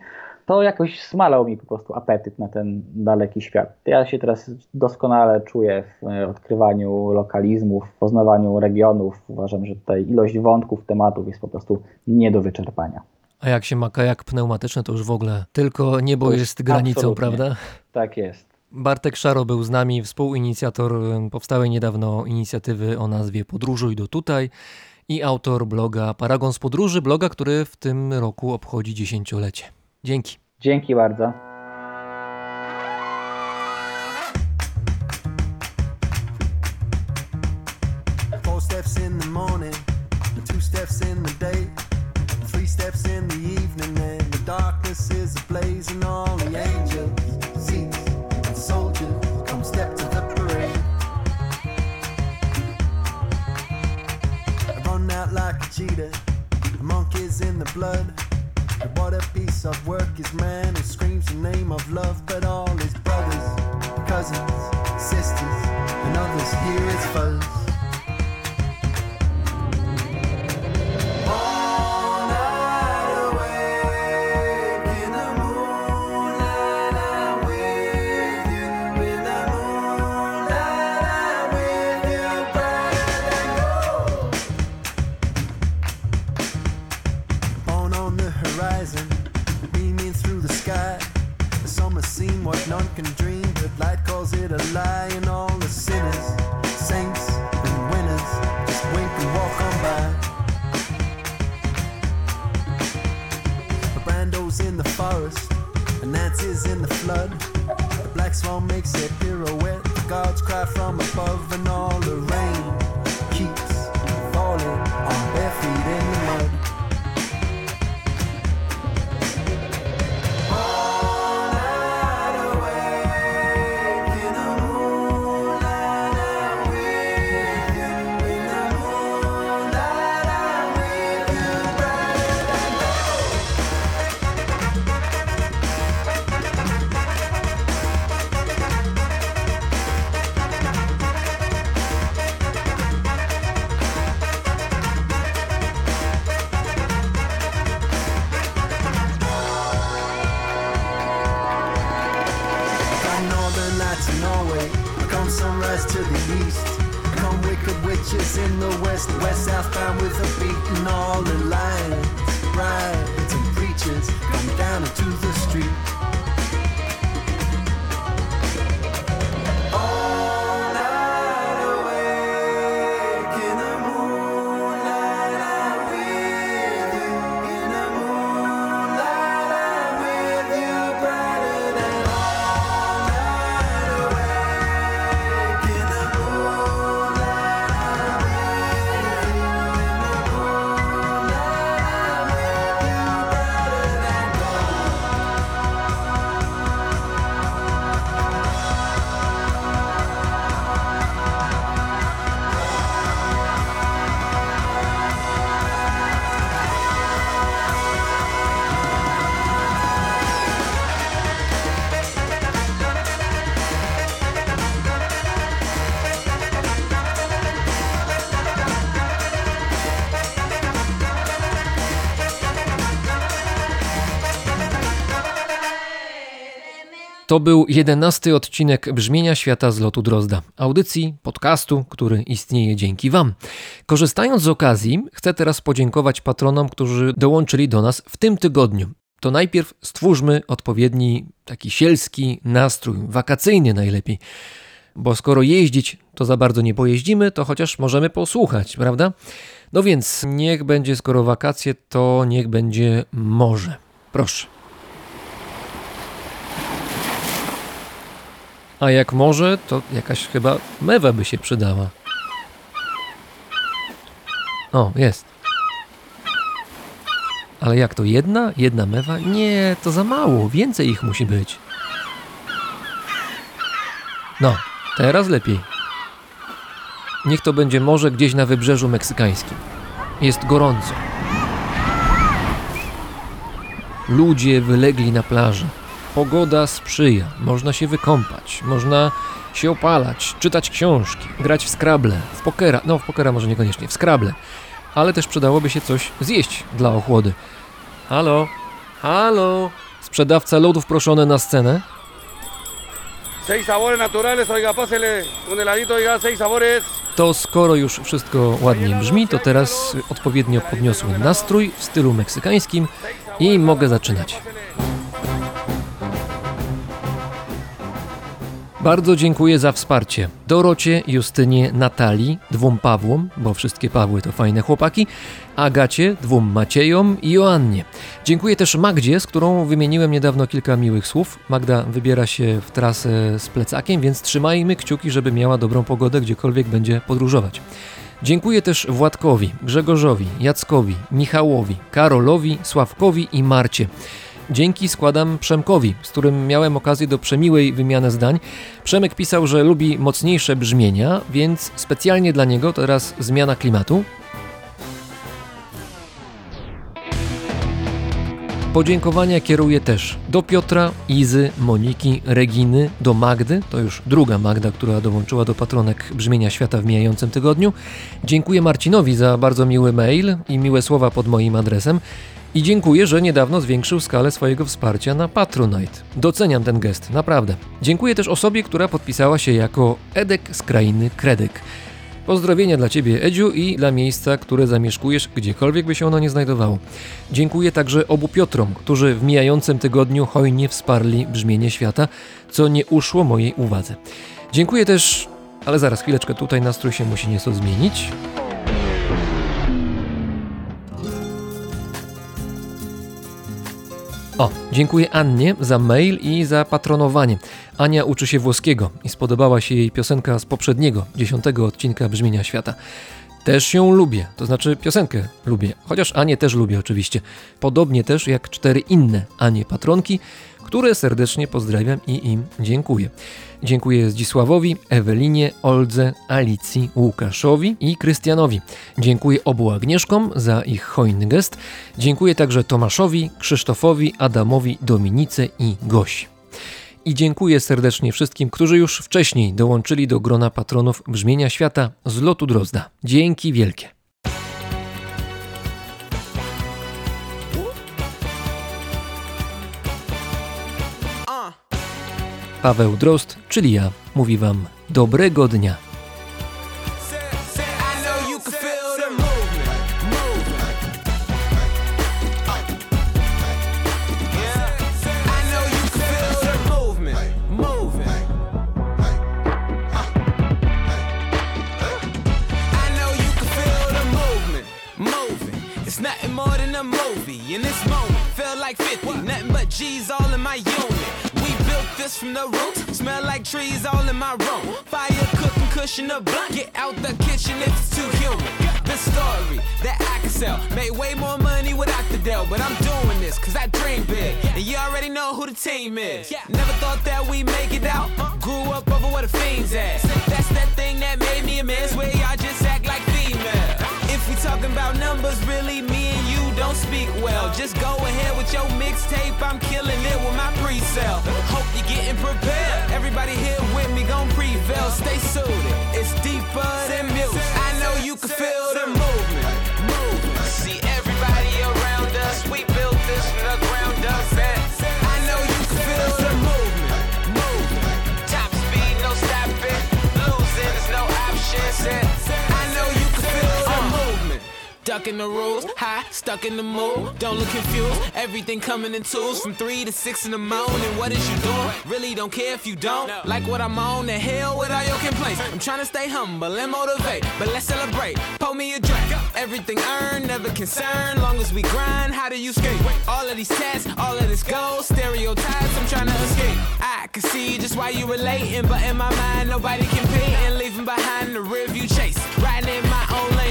to jakoś smalał mi po prostu apetyt na ten daleki świat. Ja się teraz doskonale czuję w odkrywaniu lokalizmów, w poznawaniu regionów. Uważam, że tutaj ilość wątków, tematów jest po prostu nie do wyczerpania. A jak się ma kajak pneumatyczny, to już w ogóle tylko niebo jest granicą, absolutnie. prawda? Tak jest. Bartek Szaro był z nami, współinicjator powstałej niedawno inicjatywy o nazwie Podróżuj do tutaj i autor bloga Paragon z Podróży, bloga, który w tym roku obchodzi dziesięciolecie. Dzięki. Dzięki bardzo. in the evening, and the darkness is ablaze, and all the angels, seats, and soldiers come step to the parade. I run out like a cheetah, the monkey's in the blood. And what a piece of work is man who screams the name of love, but all his brothers, cousins, sisters, and others hear his foes. A lie, and all the sinners, saints, and winners just wink and walk on by. The brando's in the forest, and Nancy's in the flood. The black swan makes a pirouette. The gods cry from above, To był jedenasty odcinek Brzmienia Świata z lotu Drozda, audycji, podcastu, który istnieje dzięki Wam. Korzystając z okazji, chcę teraz podziękować patronom, którzy dołączyli do nas w tym tygodniu. To najpierw stwórzmy odpowiedni, taki sielski nastrój, wakacyjny najlepiej. Bo skoro jeździć to za bardzo nie pojeździmy, to chociaż możemy posłuchać, prawda? No więc niech będzie, skoro wakacje, to niech będzie morze. Proszę. A jak może, to jakaś chyba mewa by się przydała. O, jest. Ale jak to jedna? Jedna mewa? Nie, to za mało. Więcej ich musi być. No, teraz lepiej. Niech to będzie morze gdzieś na wybrzeżu meksykańskim. Jest gorąco. Ludzie wylegli na plaży. Pogoda sprzyja, można się wykąpać, można się opalać, czytać książki, grać w Scrabble, w pokera, no w pokera może niekoniecznie, w Scrabble, ale też przydałoby się coś zjeść dla ochłody. Halo? Halo? Sprzedawca lodów proszony na scenę? Seis sabores naturales, oiga, pásele un heladito, oiga, seis sabores. To skoro już wszystko ładnie brzmi, to teraz odpowiednio podniosły nastrój w stylu meksykańskim i mogę zaczynać. Bardzo dziękuję za wsparcie Dorocie, Justynie, Natalii, dwóm Pawłom, bo wszystkie Pawły to fajne chłopaki, Agacie, dwóm Maciejom i Joannie. Dziękuję też Magdzie, z którą wymieniłem niedawno kilka miłych słów. Magda wybiera się w trasę z plecakiem, więc trzymajmy kciuki, żeby miała dobrą pogodę, gdziekolwiek będzie podróżować. Dziękuję też Władkowi, Grzegorzowi, Jackowi, Michałowi, Karolowi, Sławkowi i Marcie. Dzięki składam Przemkowi, z którym miałem okazję do przemiłej wymiany zdań. Przemek pisał, że lubi mocniejsze brzmienia, więc specjalnie dla niego teraz zmiana klimatu. Podziękowania kieruję też do Piotra, Izy, Moniki, Reginy, do Magdy, to już druga Magda, która dołączyła do patronek Brzmienia Świata w mijającym tygodniu. Dziękuję Marcinowi za bardzo miły mail i miłe słowa pod moim adresem. I dziękuję, że niedawno zwiększył skalę swojego wsparcia na Patronite. Doceniam ten gest, naprawdę. Dziękuję też osobie, która podpisała się jako Edek z krainy Kredek. Pozdrowienia dla Ciebie, Edziu, i dla miejsca, które zamieszkujesz, gdziekolwiek by się ono nie znajdowało. Dziękuję także obu Piotrom, którzy w mijającym tygodniu hojnie wsparli brzmienie świata, co nie uszło mojej uwadze. Dziękuję też, ale zaraz chwileczkę, tutaj nastrój się musi nieco zmienić. O, dziękuję Annie za mail i za patronowanie. Ania uczy się włoskiego i spodobała się jej piosenka z poprzedniego, dziesiątego odcinka Brzmienia Świata. Też ją lubię, to znaczy piosenkę lubię, chociaż Anię też lubię oczywiście. Podobnie też jak cztery inne Anie patronki, które serdecznie pozdrawiam i im dziękuję. Dziękuję Zdzisławowi, Ewelinie, Oldze, Alicji, Łukaszowi i Krystianowi. Dziękuję obu Agnieszkom za ich hojny gest. Dziękuję także Tomaszowi, Krzysztofowi, Adamowi, Dominice i Gosi. I dziękuję serdecznie wszystkim, którzy już wcześniej dołączyli do grona patronów Brzmienia Świata z lotu Drozda. Dzięki wielkie. Paweł Drozd, czyli ja, mówi Wam dobrego dnia. Nothing more than a movie. In this moment, feel like 50, nothing but G's all in my unit. This from the roots, smell like trees all in my room. Fire cooking, cushion the blunt. Get out the kitchen if it's too humid. The story that I can sell. Made way more money without the deal, but I'm doing this cause I dream big. And you already know who the team is. Never thought that we'd make it out. Grew up over where the fiends at. That's that thing that made me a mess where y'all just act like female. If we talking about numbers, really me and you don't speak well. Just go ahead with your mixtape. I'm killing it with my pre-sale. Hope you're getting prepared. Everybody here with me gon' prevail. Stay suited. It's deeper than music. I know you can feel the movement. in the rules, high, stuck in the mood. Don't look confused. Everything coming in twos from three to six in the morning. What is you doing? Really don't care if you don't. Like what I'm on, the hell with all your complaints. I'm trying to stay humble and motivate, but let's celebrate. Pour me a drink. Everything earned, never concerned. Long as we grind, how do you skate? All of these tests, all of this gold, stereotypes. I'm trying to escape. I can see just why you relating, but in my mind, nobody competing. Leaving behind the rearview chase. Riding in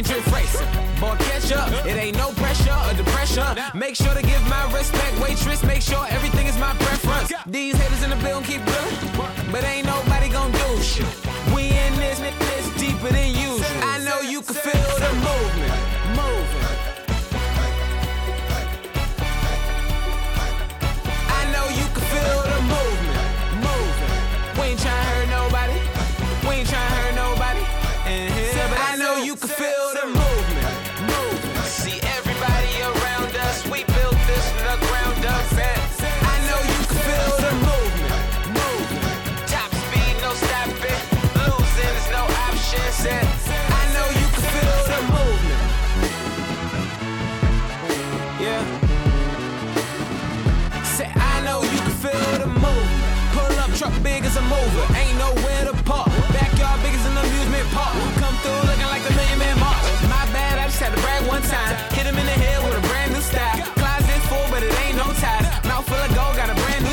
drift racing. Boy, catch up. It ain't no pressure or depression. Make sure to give my respect, waitress. Make sure everything is my preference. These haters in the building keep drilling, but ain't nobody gon' do shit. We in this, this deeper than usual. I know you can feel the movement,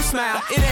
smile. It